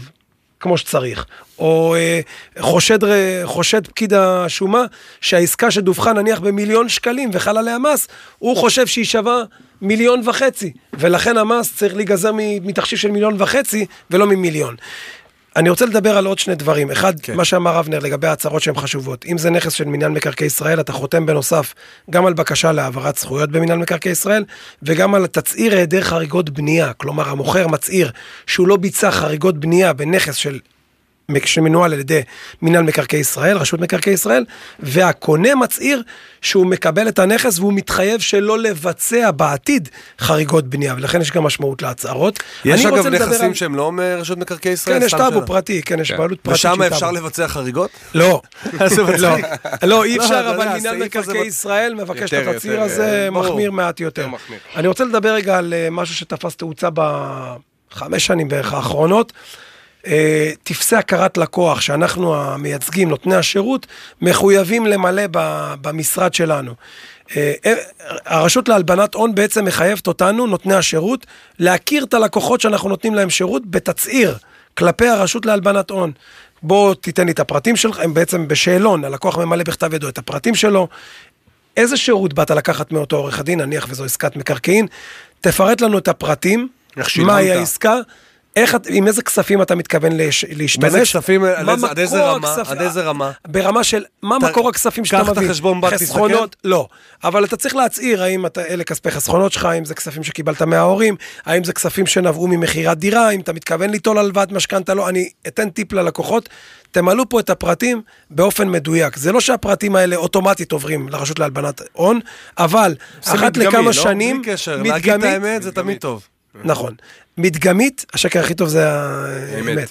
כמו שצריך. או אה, חושד, חושד פקיד השומה שהעסקה שדווחה נניח במיליון שקלים וחל עליה מס, הוא חושב שהיא שווה מיליון וחצי, ולכן המס צריך להיגזר מתחשיב של מיליון וחצי ולא ממיליון. אני רוצה לדבר על עוד שני דברים. אחד, כן. מה שאמר אבנר לגבי ההצהרות שהן חשובות. אם זה נכס של מינהל מקרקעי ישראל, אתה חותם בנוסף גם על בקשה להעברת זכויות במינהל מקרקעי ישראל, וגם על תצהיר היעדר חריגות בנייה. כלומר, המוכר מצהיר שהוא לא ביצע חריגות בנייה בנכס של שמנוהל על ידי מינהל מקרקעי ישראל, רשות מקרקעי ישראל, והקונה מצהיר שהוא מקבל את הנכס והוא מתחייב שלא לבצע בעתיד חריגות בנייה, ולכן יש גם משמעות להצהרות. יש אגב נכסים על- שהם לא מרשות מקרקעי ישראל? כן, יש טאבו שאלה. פרטי, כן, יש בעלות פרטית ושם אפשר. לבצע חריגות? לא. לא, לא, אי לא, אפשר, אבל מינהל מקרקעי ישראל מבקש את התצהיר יותר, הזה. מחמיר מעט יותר. אני רוצה לדבר רגע על אה, משהו שתפס תאוצה בחמש שנים בערך האחרונות. אה, טפסי הכרת לקוח שאנחנו המייצגים, נותני השירות, מחויבים למלא במשרד שלנו. אה, אה, הרשות להלבנת הון בעצם מחייבת אותנו, נותני השירות, להכיר את הלקוחות שאנחנו נותנים להם שירות בתצהיר כלפי הרשות להלבנת הון. בוא תיתן לי את הפרטים שלך, הם בעצם בשאלון, הלקוח ממלא בכתב ידו את הפרטים שלו, איזה שירות באת לקחת מאותו עורך הדין, נניח וזו עסקת מקרקעין, תפרט לנו את הפרטים, איך שילמת. מהי העסקה, איך, את- עם איזה כספים אתה מתכוון לש, להשתמש. מאיזה כספים, על איזה- עד איזה רמה? הכספ- עד איזה רמה? ברמה של, מה ת- מקור הכספים שאתה קח את מביא? החשבון בנק, חסכונות, לא. אבל אתה צריך להצהיר האם אתה, אלה כספי חסכונות שלך, האם זה כספים שקיבלת מההורים, האם זה כספים שנבעו ממכירת דירה, האם אתה מתכוון ליטול הלוואת משכנתה, לא. אני אתן טיפ ללקוחות, תמלאו פה את הפרטים באופן מדויק. זה לא שהפרטים האלה אוטומטית עוברים לרשות להלבנת הון, אבל אחת מדגמי, לכמה לא? שנים, בלי קשר, להגיד את האמת זה תמיד טוב. נכון. מדגמית, השקר הכי טוב זה האמת.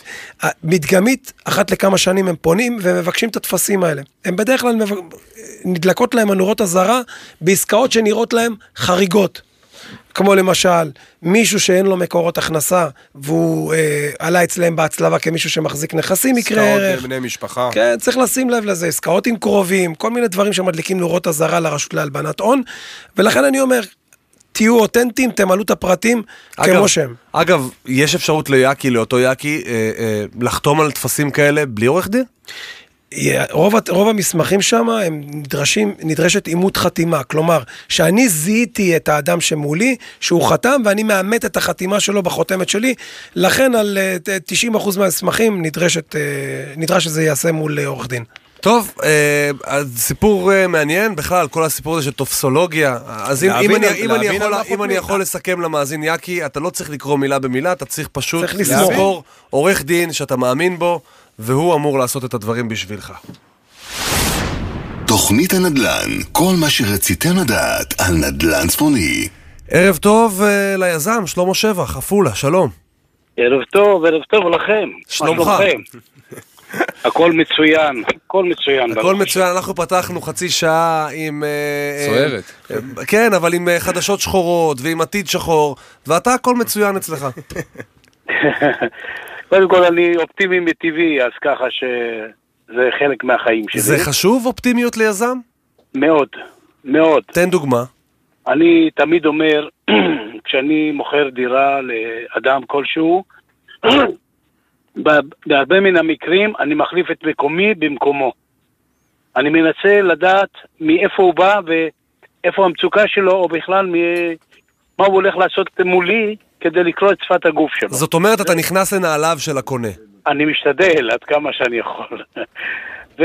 מדגמית, אחת לכמה שנים הם פונים ומבקשים את הטפסים האלה. הם בדרך כלל מבק... נדלקות להם הנורות אזהרה בעסקאות שנראות להם חריגות. כמו למשל, מישהו שאין לו מקורות הכנסה והוא אה, עלה אצלם בהצלבה כמישהו שמחזיק נכסים, יקרה עסקאות ערך. בני משפחה. כן, צריך לשים לב לזה, עסקאות עם קרובים, כל מיני דברים שמדליקים נורות אזהרה לרשות להלבנת הון, ולכן אני אומר, תהיו אותנטיים, תמלאו את הפרטים אגב- כמו שהם. אגב, יש אפשרות ליאקי, לאותו יאקי, אה, אה, לחתום על טפסים כאלה בלי עורך דין? רוב, רוב המסמכים שם הם נדרשים, נדרשת אימות חתימה, כלומר, שאני זיהיתי את האדם שמולי, שהוא חתם ואני מאמת את החתימה שלו בחותמת שלי, לכן על אה, ת- 90% מהמסמכים נדרשת, אה, נדרש שזה ייעשה מול אה, עורך דין. טוב, אה, סיפור אה, מעניין בכלל, כל הסיפור הזה של טופסולוגיה. אז אם, אם, להבין אני, על- אם, אני יכול, אם אני. יכול לסכם למאזין יאקי, אתה לא צריך לקרוא מילה במילה, אתה צריך פשוט צריך עורך דין שאתה מאמין בו, והוא אמור לעשות את הדברים בשבילך. תוכנית הנדל"ן, כל מה שרציתם לדעת על נדל"ן צפוני. ערב טוב אה, ליזם, שלמה שבח, עפולה, שלום. ערב טוב, ערב טוב לכם. שלומך. הכל מצוין, הכל מצוין. הכל. מצוין, אנחנו פתחנו חצי שעה עם... אה, אה, סוערת. אה, כן, אבל עם חדשות שחורות ועם עתיד שחור, ואתה הכל מצוין אצלך. קודם כל אני אופטימי מטבעי, אז ככה שזה חלק מהחיים שלי. זה חשוב אופטימיות ליזם? מאוד, מאוד. תן דוגמה. אני תמיד אומר, כשאני מוכר דירה לאדם כלשהו, בהרבה מן המקרים אני מחליף את מקומי במקומו. אני מנסה לדעת מאיפה הוא בא ואיפה המצוקה שלו, או בכלל מ- מה הוא הולך לעשות מולי כדי לקרוא את שפת הגוף שלו. זאת אומרת, אתה נכנס לנעליו של הקונה. אני משתדל עד כמה שאני יכול.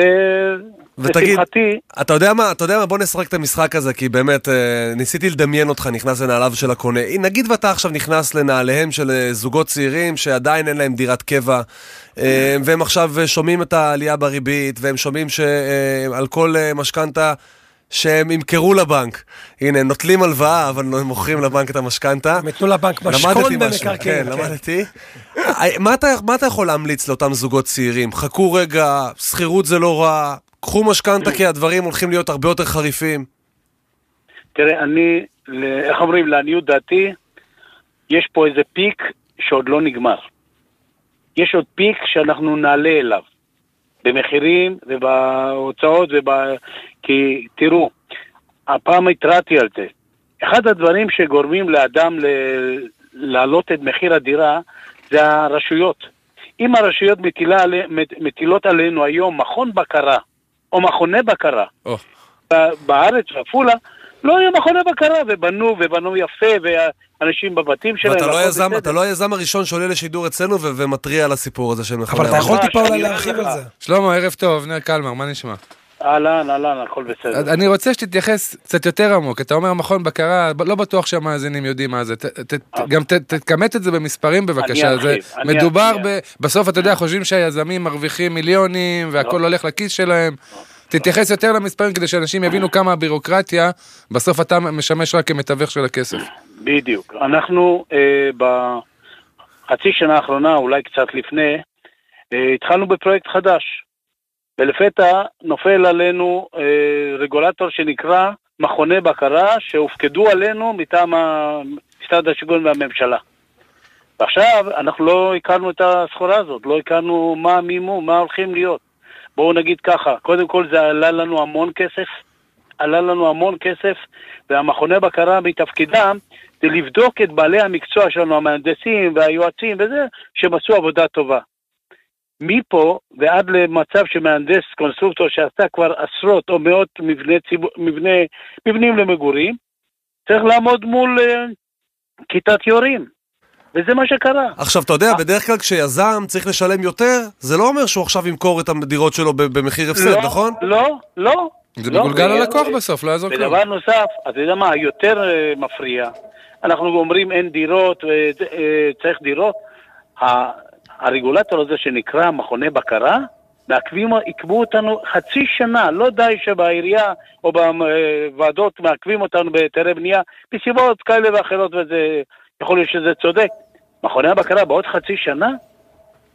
ותגיד, ולשמחתי, אתה יודע מה, אתה יודע מה, בוא נשחק את המשחק הזה, כי באמת, אה, ניסיתי לדמיין אותך נכנס לנעליו של הקונה. נגיד ואתה עכשיו נכנס לנעליהם של אה, זוגות צעירים שעדיין אין להם דירת קבע, אה, והם עכשיו שומעים את העלייה בריבית, והם שומעים שעל כל משכנתה שהם ימכרו לבנק. הנה, הם נוטלים הלוואה, אבל הם מוכרים לבנק את המשכנתה. הם ייתנו לבנק למדתי משכון במקרקעין. כן, למדתי. אה, מה אתה- מה אתה יכול להמליץ לאותם זוגות צעירים? חכו רגע, שכירות זה לא רע, קחו משכנתה כי הדברים הולכים להיות הרבה יותר חריפים. תראה, אני, איך אומרים, לעניות דעתי, יש פה איזה פיק שעוד לא נגמר. יש עוד פיק שאנחנו נעלה אליו, במחירים ובהוצאות וב... כי תראו, הפעם התרעתי על זה. אחד הדברים שגורמים לאדם ל... להעלות את מחיר הדירה זה הרשויות. אם הרשויות מטילה, מטילות עלינו היום מכון בקרה, או מכוני בקרה. ב- בארץ, בעפולה, לא היו מכוני בקרה, ובנו, ובנו יפה, ואנשים בבתים שלהם. ואתה לא היזם. אתה לא היזם הראשון שעולה לשידור אצלנו ו- ומתריע על הסיפור הזה של מכוני אבל אתה יכול טיפה אולי להרחיב. על זה. שלמה, ערב טוב, נר קלמר, מה נשמע? אהלן, אהלן, הכל בסדר. אני רוצה שתתייחס קצת יותר עמוק, אתה אומר מכון בקרה, לא בטוח שהמאזינים יודעים מה זה, ת- ת- ת- גם ת- תכמת את זה במספרים בבקשה, אני זה אני מדובר ארחיב. ב... בסוף אתה יודע, חושבים שהיזמים מרוויחים מיליונים והכל לא. הולך לכיס שלהם. תתייחס יותר למספרים כדי שאנשים יבינו כמה הבירוקרטיה, בסוף אתה משמש רק כמתווך של הכסף. בדיוק. אנחנו אה, בחצי שנה האחרונה, אולי קצת לפני, אה, התחלנו בפרויקט חדש. ולפתע נופל עלינו אה, רגולטור שנקרא מכוני בקרה שהופקדו עלינו מטעם משרד השיכון והממשלה. ועכשיו אנחנו לא הכרנו את הסחורה הזאת, לא הכרנו מה המימון, מה הולכים להיות. בואו נגיד ככה, קודם כל זה עלה לנו המון כסף, עלה לנו המון כסף, והמכוני בקרה מתפקידם זה לבדוק את בעלי המקצוע שלנו, המהנדסים והיועצים וזה, עשו עבודה טובה. מפה ועד למצב שמהנדס קונסטרוקטור שעשה כבר עשרות או מאות מבני ציבור, מבנה, מבנים למגורים, צריך לעמוד מול אה, כיתת יורים. וזה מה שקרה. עכשיו, אתה יודע, בדרך כלל כשיזם צריך לשלם יותר, זה לא אומר שהוא עכשיו ימכור את הדירות שלו במחיר הפסד, לא, נכון? לא, לא. זה לא, מגולגל ו- ללקוח ו- בסוף, לא יעזור כלום. ודבר נוסף, אתה יודע מה, יותר אה, מפריע, אנחנו אומרים אין דירות, וצריך דירות, הרגולטור הזה שנקרא מכוני בקרה, מעכבים, עיכבו אותנו חצי שנה, לא די שבעירייה או בוועדות מעכבים אותנו בהיתרי בנייה, מסיבות כאלה ואחרות, וזה, יכול להיות שזה צודק. מכוני הבקרה בעוד חצי שנה?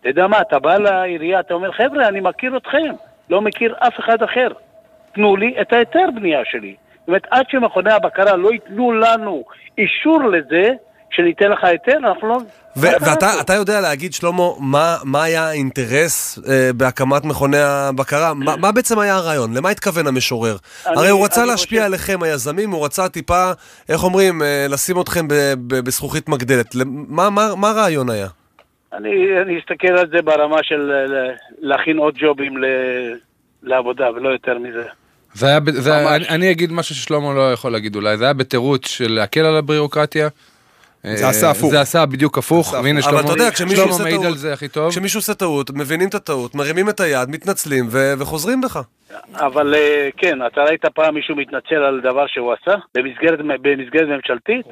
אתה יודע מה, אתה בא לעירייה, אתה אומר, חבר'ה, אני מכיר אתכם, לא מכיר אף אחד אחר. תנו לי את ההיתר בנייה שלי. זאת אומרת, עד שמכוני הבקרה לא ייתנו לנו אישור לזה, שניתן לך היתר, אנחנו לא... ו- ואתה אתה יודע להגיד, שלמה, מה, מה היה האינטרס אה, בהקמת מכוני הבקרה? מה, מה בעצם היה הרעיון? למה התכוון המשורר? אני- הרי הוא רצה להשפיע חושב- עליכם, היזמים, הוא רצה טיפה, איך אומרים, אה, לשים אתכם ב- ב- בזכוכית מגדלת. מה, מה, מה הרעיון היה? אני, אני אסתכל על זה ברמה של אה, ל- להכין עוד ג'ובים ל, לעבודה, ולא יותר מזה. זה היה, זה. אני, אני אגיד משהו ששלמה לא יכול להגיד אולי, זה היה בתירוץ של להקל על הבירוקרטיה. זה אה, עשה הפוך. זה עשה בדיוק הפוך, והנה אבל שלמה אתה יודע, כשמישהו שלמה עושה מעיד טעות- על זה הכי טוב. כשמישהו עושה טעות, מבינים את הטעות, מרימים את היד, מתנצלים וחוזרים בך. אבל אה, כן, אתה ראית פעם מישהו מתנצל על דבר שהוא עשה? במסגרת, ממשלתית?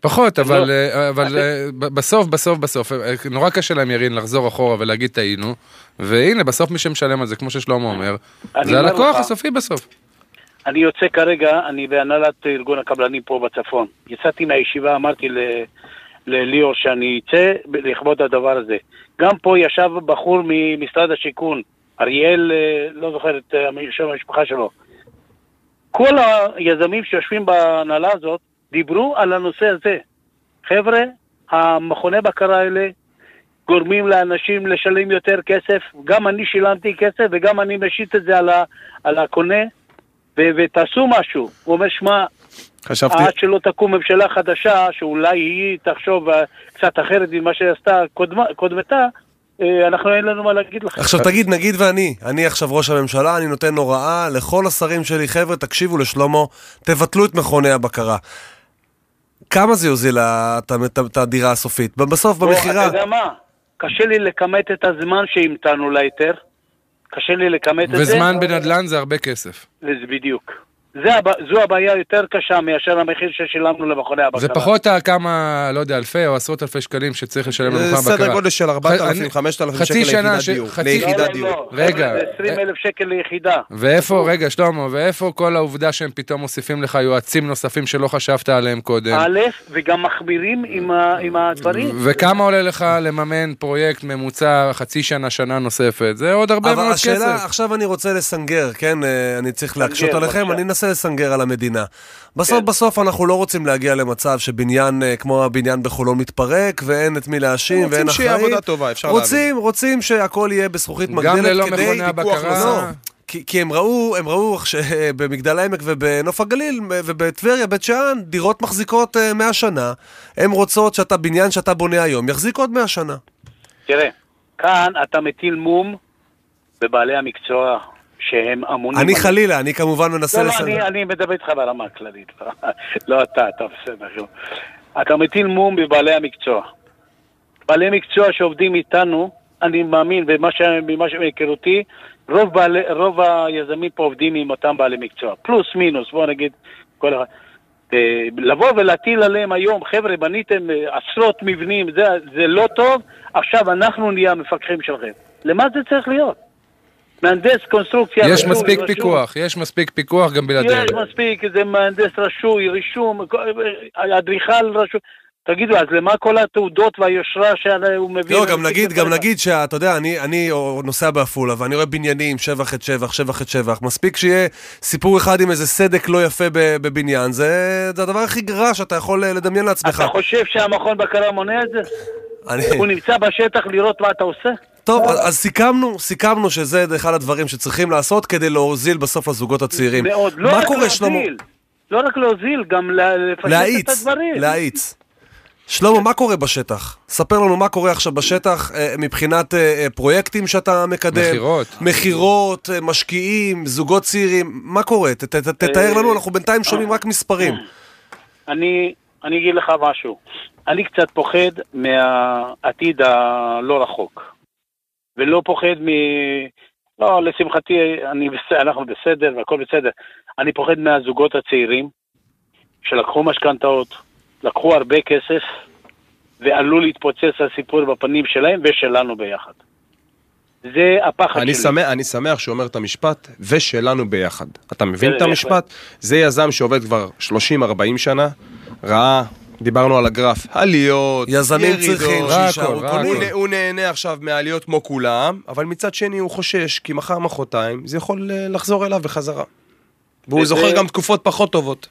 פחות, אבל, לא. אבל אה, ב- בסוף, בסוף, בסוף, נורא קשה להם ירין לחזור אחורה ולהגיד טעינו, והנה, בסוף מי שמשלם על זה, כמו ששלמה אומר, זה הלקוח. הסופי בסוף. אני יוצא כרגע, אני בהנהלת ארגון הקבלנים פה בצפון. יצאתי מהישיבה, אמרתי ל- לליאור שאני אצא לכבוד הדבר הזה. גם פה ישב בחור ממשרד השיכון, אריאל, אה, לא זוכר את אה, שם המשפחה שלו. כל היזמים שיושבים בהנהלה הזאת דיברו על הנושא הזה. חבר'ה, המכוני בקרה האלה גורמים לאנשים לשלם יותר כסף. גם אני שילמתי כסף וגם אני משית את זה על, ה, על הקונה. ו- ותעשו משהו. הוא אומר, שמע, חשבתי, עד שלא תקום ממשלה חדשה, שאולי היא תחשוב קצת אחרת ממה שעשתה קודמה- קודמתה, אה, אנחנו אין לנו מה להגיד לך. עכשיו תגיד, נגיד ואני, אני עכשיו ראש הממשלה, אני נותן הוראה לכל השרים שלי, חבר'ה, תקשיבו לשלמה, תבטלו את מכוני הבקרה. כמה זה יוזיל את הדירה הסופית? בסוף, במכירה. אתה יודע מה? קשה לי לכמת את הזמן שהמתנו להיתר. קשה לי לכמת את זה. וזמן בנדל"ן זה הרבה כסף. וזה בדיוק. זה, הב- זו הבעיה יותר קשה מאשר המחיר ששילמנו למכוני הבקרה. זה פחות הכמה, לא יודע, אלפי או עשרות אלפי שקלים שצריך לשלם זה למכון בקרה. סדר גודל של 4,000, אני- 5,000 חצי שקל שנה ליחידת דיור. חצי- לא, ליחידת לא, דיור. לא. רגע, זה 20 אלף שקל ליחידה. ואיפה, רגע, שלמה, ואיפה כל העובדה שהם פתאום מוסיפים לך יועצים נוספים שלא חשבת עליהם קודם? א', וגם מחמירים עם, הדברים. וכמה עולה לך לממן פרויקט ממוצע חצי שנה, שנה נוספת? זה עוד הרבה אבל מאוד השאלה, כסף. עכשיו אני רוצה לסנגר, כן? אה, אני צריך להקשות עליכם. אני אנסה לסנגר על המדינה. בסוף כן. בסוף אנחנו לא רוצים להגיע למצב שבניין אה, כמו הבניין בחולון מתפרק, ואין את מי להאשים, רוצים ואין שיהיה אחראי. עבודה טובה, אפשר רוצים, רוצים שהכל יהיה בזכוכית מגדלת גם ללא כדי... מכוני הבקרה. לא, כי, כי הם ראו, הם ראו שבמגדל העמק ובנוף הגליל ובטבריה, בית שאן, דירות מחזיקות אה, 100 שנה. הן רוצות שאתה, בניין שאתה בונה היום, יחזיק עוד 100 שנה. תראה, כאן אתה מטיל מום בבעלי המקצוע שהם אמונים... אני על- חלילה, אני כמובן מנסה לא, לא, לסנגר. אני, אני מדבר איתך ברמה הכללית. לא אתה, אתה בסדר. לא. אתה מטיל מום בבעלי המקצוע. בעלי מקצוע שעובדים איתנו, אני מאמין, ממה שמהיכרותי, רוב, בעלי, רוב היזמים פה עובדים עם אותם בעלי מקצוע. פלוס מינוס, בוא נגיד, כל אחד. אה, לבוא ולהטיל עליהם היום, חבר'ה, בניתם אה, עשרות מבנים, זה, זה לא טוב, עכשיו אנחנו נהיה המפקחים שלכם. למה זה צריך להיות? מהנדס קונסטרוקציה... יש רשוי, מספיק רשום. פיקוח, יש מספיק פיקוח גם בלעדיהם. יש מספיק, זה מהנדס רשוי, רישום, אדריכל רשוי. תגידו, אז למה כל התעודות והיושרה שהוא מביא? לא, גם נגיד, גם נגיד שאתה יודע, אני, אני נוסע בעפולה ואני רואה בניינים, שבח את שבח, שבח את שבח. מספיק שיהיה סיפור אחד עם איזה סדק לא יפה ב- בבניין, זה, זה הדבר הכי גרע שאתה יכול אה, לדמיין לעצמך. אתה חושב שהמכון בקרה מונע את זה? אני... הוא נמצא בשטח לראות מה אתה עושה? טוב, אז אז סיכמנו, סיכמנו שזה אחד הדברים שצריכים לעשות כדי להוזיל בסוף לזוגות הצעירים. מאוד. לא מה רק קורה, שלמה? להוזיל, לא רק להוזיל, גם לפשט את הדברים. להאיץ. שלמה, מה קורה בשטח? ספר לנו מה קורה עכשיו בשטח אה, מבחינת אה, אה, פרויקטים שאתה מקדם. מכירות. מכירות, משקיעים, זוגות צעירים, מה קורה? ת- ת- תתאר לנו, אנחנו בינתיים שומעים רק מספרים. אני, אני אגיד לך משהו. אני קצת פוחד מהעתיד הלא רחוק. ולא פוחד מ... לא, לשמחתי, אני. אנחנו בסדר והכל בסדר. אני פוחד מהזוגות הצעירים שלקחו משכנתאות, לקחו הרבה כסף, ועלול להתפוצץ הסיפור בפנים שלהם ושלנו ביחד. זה הפחד אני שלי. שמח, אני שמח שהוא אומר את המשפט, ושלנו ביחד. אתה מבין את המשפט? זה יזם שעובד כבר 30-40 שנה, ראה, דיברנו על הגרף, עליות, יזמים ירידות. צריכים שיישארו קונים. הוא, הוא נהנה עכשיו מהעליות כמו כולם, אבל מצד שני הוא חושש, כי מחר מחרתיים זה יכול אה, לחזור אליו בחזרה. והוא וזה- זוכר גם תקופות פחות טובות.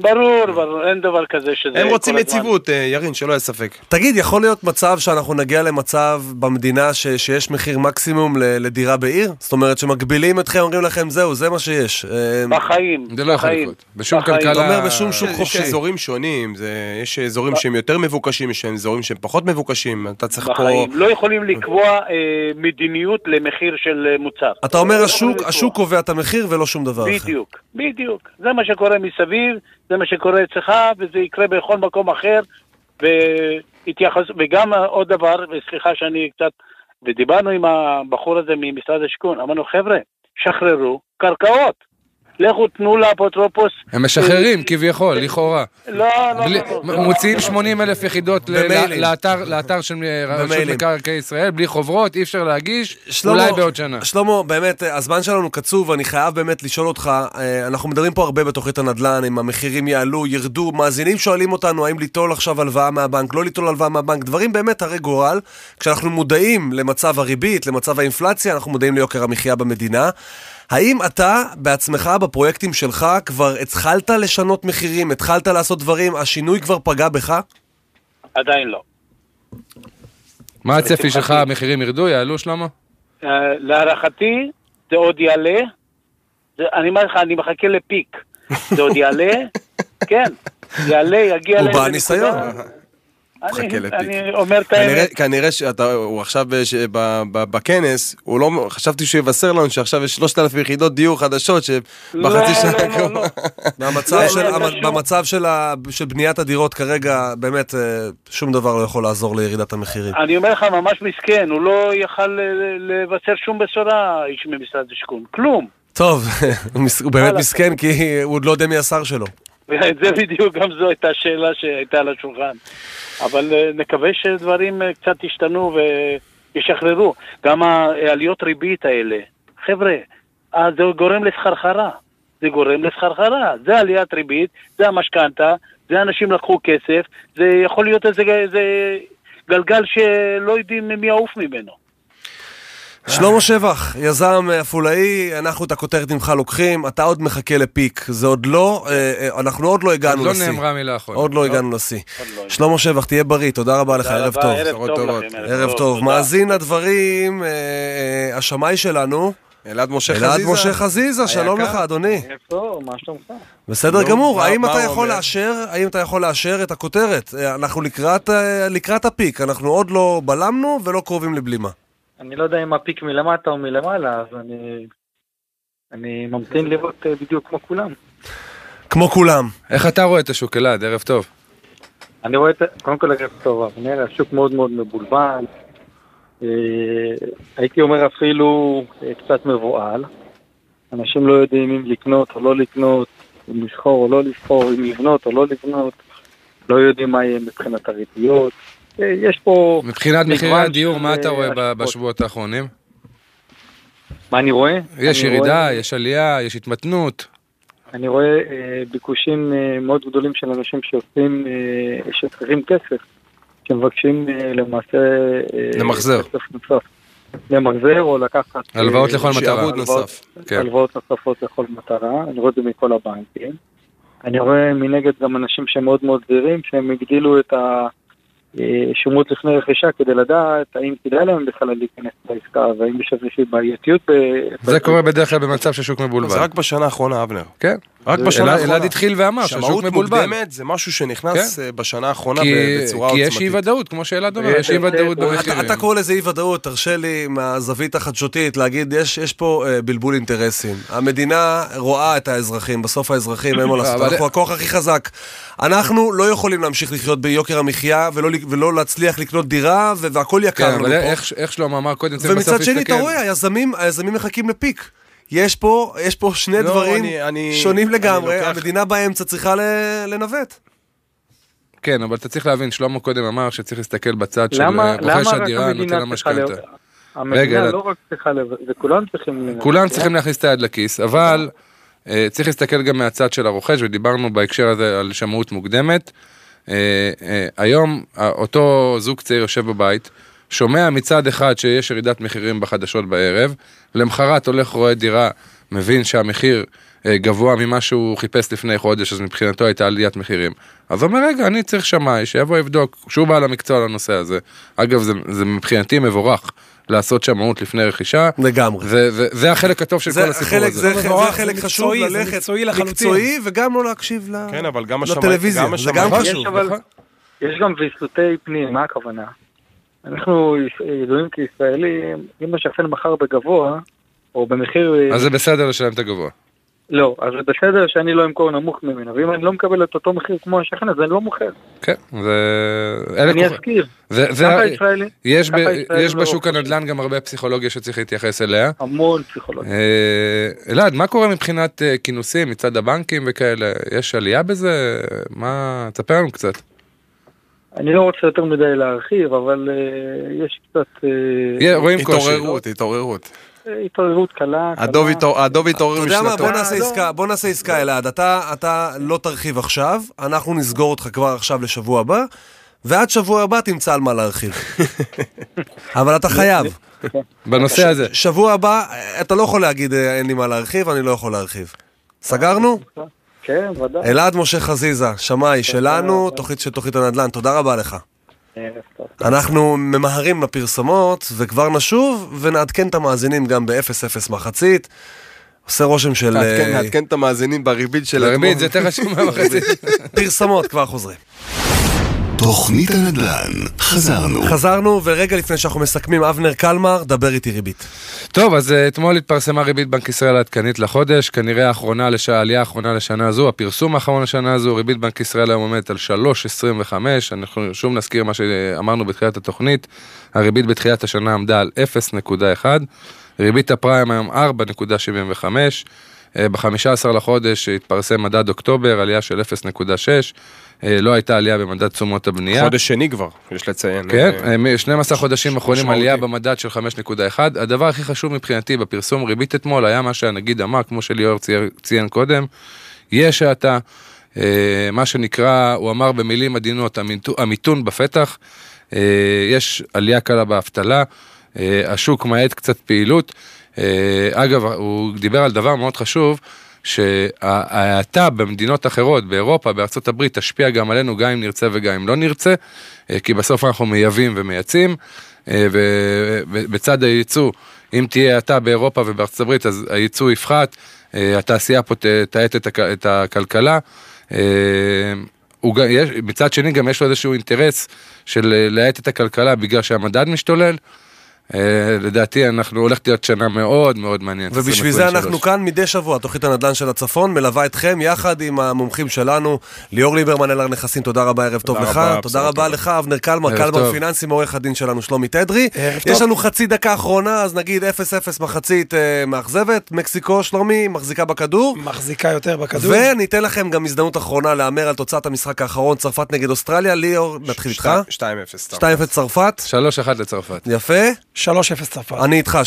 ברור, ברור, אין דבר כזה שזה... הם רוצים יציבות, אה, ירין, שלא יהיה ספק. תגיד, יכול להיות מצב שאנחנו נגיע למצב במדינה ש- שיש מחיר מקסימום ל- לדירה בעיר? זאת אומרת שמגבילים אתכם, אומרים לכם, זהו, זה מה שיש. אה, בחיים. זה לא יכול לקרות. בשום בחיים. כלכלה... אתה אומר בשום שוק יש חופשי. אזורים שונים, זה, יש אזורים שהם יותר מבוקשים, יש אזורים שהם פחות מבוקשים, אתה צריך פה... בחיים. לא יכולים לקבוע אה, מדיניות למחיר של אה, מוצר. אתה אומר, לא. השוק קובע את המחיר ולא שום דבר אחר. בדיוק, בדיוק. זה מה שקורה מסביב, זה מה שקורה אצלך, וזה יקרה בכל מקום אחר. והתייחס... וגם עוד דבר, וסליחה שאני קצת... ודיברנו עם הבחור הזה ממשרד השיכון, אמרנו, חבר'ה, שחררו קרקעות. לכו תנו לאפוטרופוס. הם משחררים, כביכול, לכאורה. לא, לא, לא, לא. מוציאים 80 אלף יחידות. לאתר- של רשות במיילים. מקרקעי ישראל, בלי חוברות, אי אפשר להגיש, אולי בעוד שנה. שלמה, באמת, הזמן שלנו קצוב, אני חייב באמת לשאול אותך, אה, אנחנו מדברים פה הרבה בתוכנית הנדל"ן, אם המחירים יעלו, ירדו, מאזינים שואלים אותנו האם ליטול עכשיו הלוואה מהבנק, לא ליטול הלוואה מהבנק, דברים באמת הרי גורל. כשאנחנו מודעים למצב הריבית, למצב האינפלציה, אנחנו מודעים ליוקר המחיה במדינה. האם אתה בעצמך, בפרויקטים שלך, כבר התחלת לשנות מחירים, התחלת לעשות דברים, השינוי כבר פגע בך? עדיין לא. מה הצפי שלך, המחירים ירדו, יעלו, שלמה? אה, להערכתי, זה עוד יעלה. אני אומר לך, אני מחכה לפיק. זה עוד יעלה, כן, יעלה, יגיע הוא בא ניסיון. מחכה אני, לפיק. אני אומר את האמת. כנראה שאתה, הוא עכשיו בש, ב, ב, בכנס, הוא לא, חשבתי שהוא יבשר לנו שעכשיו יש 3,000 יחידות דיור חדשות שבחצי לא, שנה לא, לא, הקרובה. לא. במצב, לא, של, המ- שום- במצב של, ה, של בניית הדירות כרגע, באמת, אה, שום דבר לא יכול לעזור לירידת המחירים. אני אומר לך, ממש מסכן, הוא לא יכל ל- לבשר שום בשורה, איש ממשרד השיכון. כלום. טוב, הוא באמת. מסכן כי הוא עוד לא יודע מי השר שלו. זה בדיוק, גם זו הייתה שאלה שהייתה על השולחן. אבל אה, נקווה שדברים אה, קצת ישתנו וישחררו. גם העליות ריבית האלה. חבר'ה, אה, זה גורם לסחרחרה. זה גורם לסחרחרה. זה עליית ריבית, זה המשכנתה, זה אנשים לקחו כסף, זה יכול להיות איזה, איזה גלגל שלא יודעים מי יעוף ממנו. שלמה שבח, יזם עפולאי, אנחנו את הכותרת ממך לוקחים, אתה עוד מחכה לפיק. זה עוד לא, אה, אה, אנחנו עוד לא עוד הגענו לא לשיא. נאמרה מילה אחרונה. עוד לא הגענו לשיא. עוד לא. שלמה שבח, תהיה בריא, תודה רבה לך, ערב טוב. ערב טוב טובות. לכם. ערב טוב. תודה. מאזין לדברים, אה, אה, השמאי שלנו, אלעד משה חזיזה. אלעד משה חזיזה, שלום. לך, אדוני. איפה? מה שלומך? בסדר גמור, האם אתה יכול? לאשר, האם אתה יכול לאשר את הכותרת? אה, אנחנו לקראת, אה, לקראת הפיק, אנחנו עוד לא בלמנו ולא קרובים לבלימה. אני לא יודע אם הפיק מלמטה או מלמעלה, אז אני... אני ממתין לראות אה, בדיוק כמו כולם. כמו כולם. איך אתה רואה את השוק, אלעד? ערב טוב. אני רואה את... קודם כל ערב טוב, אבנר, השוק מאוד מאוד מבולבל. אה, הייתי אומר אפילו אה, קצת מבוהל. אנשים לא יודעים אם לקנות או לא לקנות, אם לבחור או לא לבחור, אם לבנות או לא לבנות. לא יודעים מה יהיה מבחינת הריביות. יש פה... מבחינת מחירי הדיור, מה אתה אה, רואה השקעות. בשבועות האחרונים? מה אני רואה? יש אני ירידה, רואה- יש עלייה, יש התמתנות. אני רואה אה, ביקושים אה, מאוד גדולים של אנשים שעושים, אה, שצריכים כסף, שמבקשים אה, למעשה... אה, למחזר. כסף נוסף. למחזר או לקחת... הלוואות אה, לכל מטרה. שעבוד הלוואות- נוסף. כן. הלוואות נוספות לכל מטרה, אני רואה את זה מכל הבנקים. אני רואה מנגד גם אנשים שהם מאוד מאוד זהירים, שהם הגדילו את השומות לפני רכישה כדי לדעת האם כדאי להם בכלל להיכנס לעסקה, והאם יש איזושהי בעייתיות. זה קורה בדרך כלל במצב שהשוק זה מבולבל. רק בשנה האחרונה, אבנר. כן. רק בשנה האחרונה. אלעד התחיל ואמר שהשוק שמאות מבולבל. מוקדמת זה משהו שנכנס אה, בשנה האחרונה כי בצורה כי עוצמתית. יש אי ודאות, כמו שאלעד אומר, אה, יש אי אה, ודאות אה, במחירים. אתה, קורא לזה אי ודאות, תרשה לי מהזווית החדשותית להגיד, יש, יש פה אה, בלבול אינטרסים. המדינה רואה את האזרחים, בסוף האזרחים אין מה לעשות, אנחנו הכוח הכי חזק. אנחנו לא יכולים להמשיך לחיות ביוקר המחיה ולא, ולא להצליח לקנות דירה, והכל יקר כן, לנו אבל פה. איך איך שלמה אמר קודם, צריך בסוף ומצד שני, להסתכל. אתה רואה, היזמים, היזמים מחכים לפיק. יש פה, יש פה שני לא, דברים אני- אני- שונים אני לגמרי, לוקח- המדינה באמצע צריכה ל- לנווט. כן, אבל אתה צריך להבין, שלמה קודם אמר שצריך להסתכל בצד של למה, אה, למה רוכש הדירה, נותן המדינה לה צריכה... משכנתה. ל... המדינה רגע, לא רק צריכה... לב... זה כולם צריכים... לב- כולם צריכים להכניס את היד לכיס, אבל אה, צריך להסתכל גם מהצד של הרוכש, ודיברנו בהקשר הזה על שמאות מוקדמת. אה, אה, היום אה, אותו זוג צעיר יושב בבית, שומע מצד אחד שיש ירידת מחירים בחדשות בערב, למחרת הולך רואה דירה, מבין שהמחיר גבוה ממה שהוא חיפש לפני חודש, אז מבחינתו הייתה עליית מחירים. אז אומר, רגע, אני צריך שמאי, שיבוא יבדוק, שהוא בעל המקצוע לנושא הזה. אגב, זה, זה מבחינתי מבורך לעשות שמאות לפני רכישה. לגמרי. זה, זה, זה החלק הטוב של זה כל הסיפור חלק, הזה. זה, זה זה חלק חשוב ללכת, מקצועי לחלוטין. מקצועי וגם לא להקשיב ל... כן, אבל גם השמאי- לטלוויזיה, גם זה גם יש חשוב. אבל. יש גם ויסותי פנים, מה הכוונה? אנחנו ידועים כישראלים, אם השכן מכר בגבוה, או במחיר... אז זה בסדר לשלם את הגבוה. לא, אז זה בסדר שאני לא אמכור נמוך ממנו, ואם אני לא מקבל את אותו מחיר כמו השכן, אז אני לא מוכר. כן, זה... אני אזכיר. זה, זה, ככה ישראלי, יש, ב, לא בשוק רוכשים. הנדל"ן גם הרבה פסיכולוגיה שצריך להתייחס אליה. המון פסיכולוגיה. אה, אלעד, מה קורה מבחינת אה, כינוסים מצד הבנקים וכאלה? יש עלייה בזה? מה... תספר לנו קצת. אני לא רוצה יותר מדי להרחיב, אבל אה, יש קצת רואים קושי. התעוררות, התעוררות. אה, התעוררות קלה. הדוב התעורר אתה יודע מה, משנתו. בוא נעשה לא. עסקה, בוא נעשה עסקה אלעד, אתה, אתה לא תרחיב עכשיו, אנחנו נסגור אותך כבר עכשיו לשבוע הבא, ועד שבוע הבא תמצא על מה להרחיב. אבל אתה חייב. בנושא הזה. שבוע הבא, אתה לא יכול להגיד אה, אין לי מה להרחיב, אני לא יכול להרחיב. סגרנו? כן, ודאי. אלעד משה חזיזה, שמאי שלנו, תוכנית של תוכנית הנדל"ן, תודה רבה לך. אנחנו ממהרים לפרסומות, וכבר נשוב ונעדכן את המאזינים גם ב-0-0 מחצית. עושה רושם של נעדכן- אה, נעדכן את המאזינים בריבית של הריבית זה יותר חשוב מהמחצית. פרסמות, כבר חוזרים. תוכנית הנדל"ן, חזרנו. חזרנו, ורגע לפני שאנחנו מסכמים, אבנר קלמר, דבר איתי ריבית. טוב, אז אה, אתמול התפרסמה ריבית בנק ישראל העדכנית לחודש, כנראה האחרונה, לש... העלייה האחרונה לשנה הזו, הפרסום האחרון לשנה הזו, ריבית בנק ישראל היום עומדת על 3.25, אנחנו שוב נזכיר מה שאמרנו בתחילת התוכנית, הריבית בתחילת השנה עמדה על 0.1, ריבית הפריים היום 4.75, ב-15 לחודש התפרסם מדד אוקטובר, עלייה של 0.6, אה, לא הייתה עלייה במדד תשומות הבנייה. חודש שני כבר, יש לציין. כן, אה, אה, 12 חודשים אחרונים. עלייה במדד של 5.1. הדבר הכי חשוב מבחינתי בפרסום ריבית אתמול היה מה שהנגיד אמר, כמו שליאור ציין- ציין קודם, יש האטה, אה, מה שנקרא, הוא אמר במילים עדינות, המיתו- המיתון בפתח, אה, יש עלייה קלה באבטלה, אה, השוק מאט קצת פעילות. אה, אגב, הוא דיבר על דבר מאוד חשוב, שההאטה במדינות אחרות, באירופה, בארצות הברית, תשפיע גם עלינו, גם אם נרצה וגם אם לא נרצה, אה, כי בסוף אנחנו מייבאים ומייצאים, אה, ובצד הייצוא, אם תהיה האטה באירופה ובארצות הברית, אז הייצוא יפחת, אה, התעשייה פה תאט את הכ- את הכלכלה. מצד שני גם יש לו איזשהו אינטרס של להאט את הכלכלה בגלל שהמדד משתולל. אה, לדעתי אנחנו הולכת להיות שנה מאוד מאוד מעניינת. ובשביל זה 2023. אנחנו כאן מדי שבוע, תוכנית הנדל"ן של הצפון, מלווה אתכם יחד עם המומחים שלנו, ליאור ליברמן, אלר נכסים, תודה רבה, ערב טוב לך. תודה רבה. לך, אבנר קלמר, קלמר. פיננסים, עורך הדין שלנו, שלומי תדרי. יש. לנו חצי דקה אחרונה, אז נגיד 0-0 מחצית אה, מאכזבת, מקסיקו, שלומי, מחזיקה בכדור. מחזיקה יותר בכדור. ואני אתן לכם גם הזדמנות אחרונה להמר על תוצאת המשחק האחרון, צרפת נגד אוסטרליה. ליאור, נתחיל איתך. 2-0. 2-0 צרפת, 3-1 לצרפת. יפה. 3-0 צרפת. אני איתך,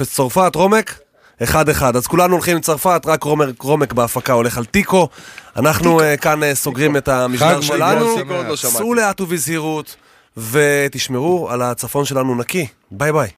3-0 צרפת, רומק? 1-1. אז כולנו הולכים עם צרפת, רק רומק, רומק בהפקה הולך על תיקו. אנחנו אה, כאן אה, סוגרים את המשדר שלנו. סעו לאט ובזהירות, ותשמרו על הצפון שלנו נקי. ביי ביי.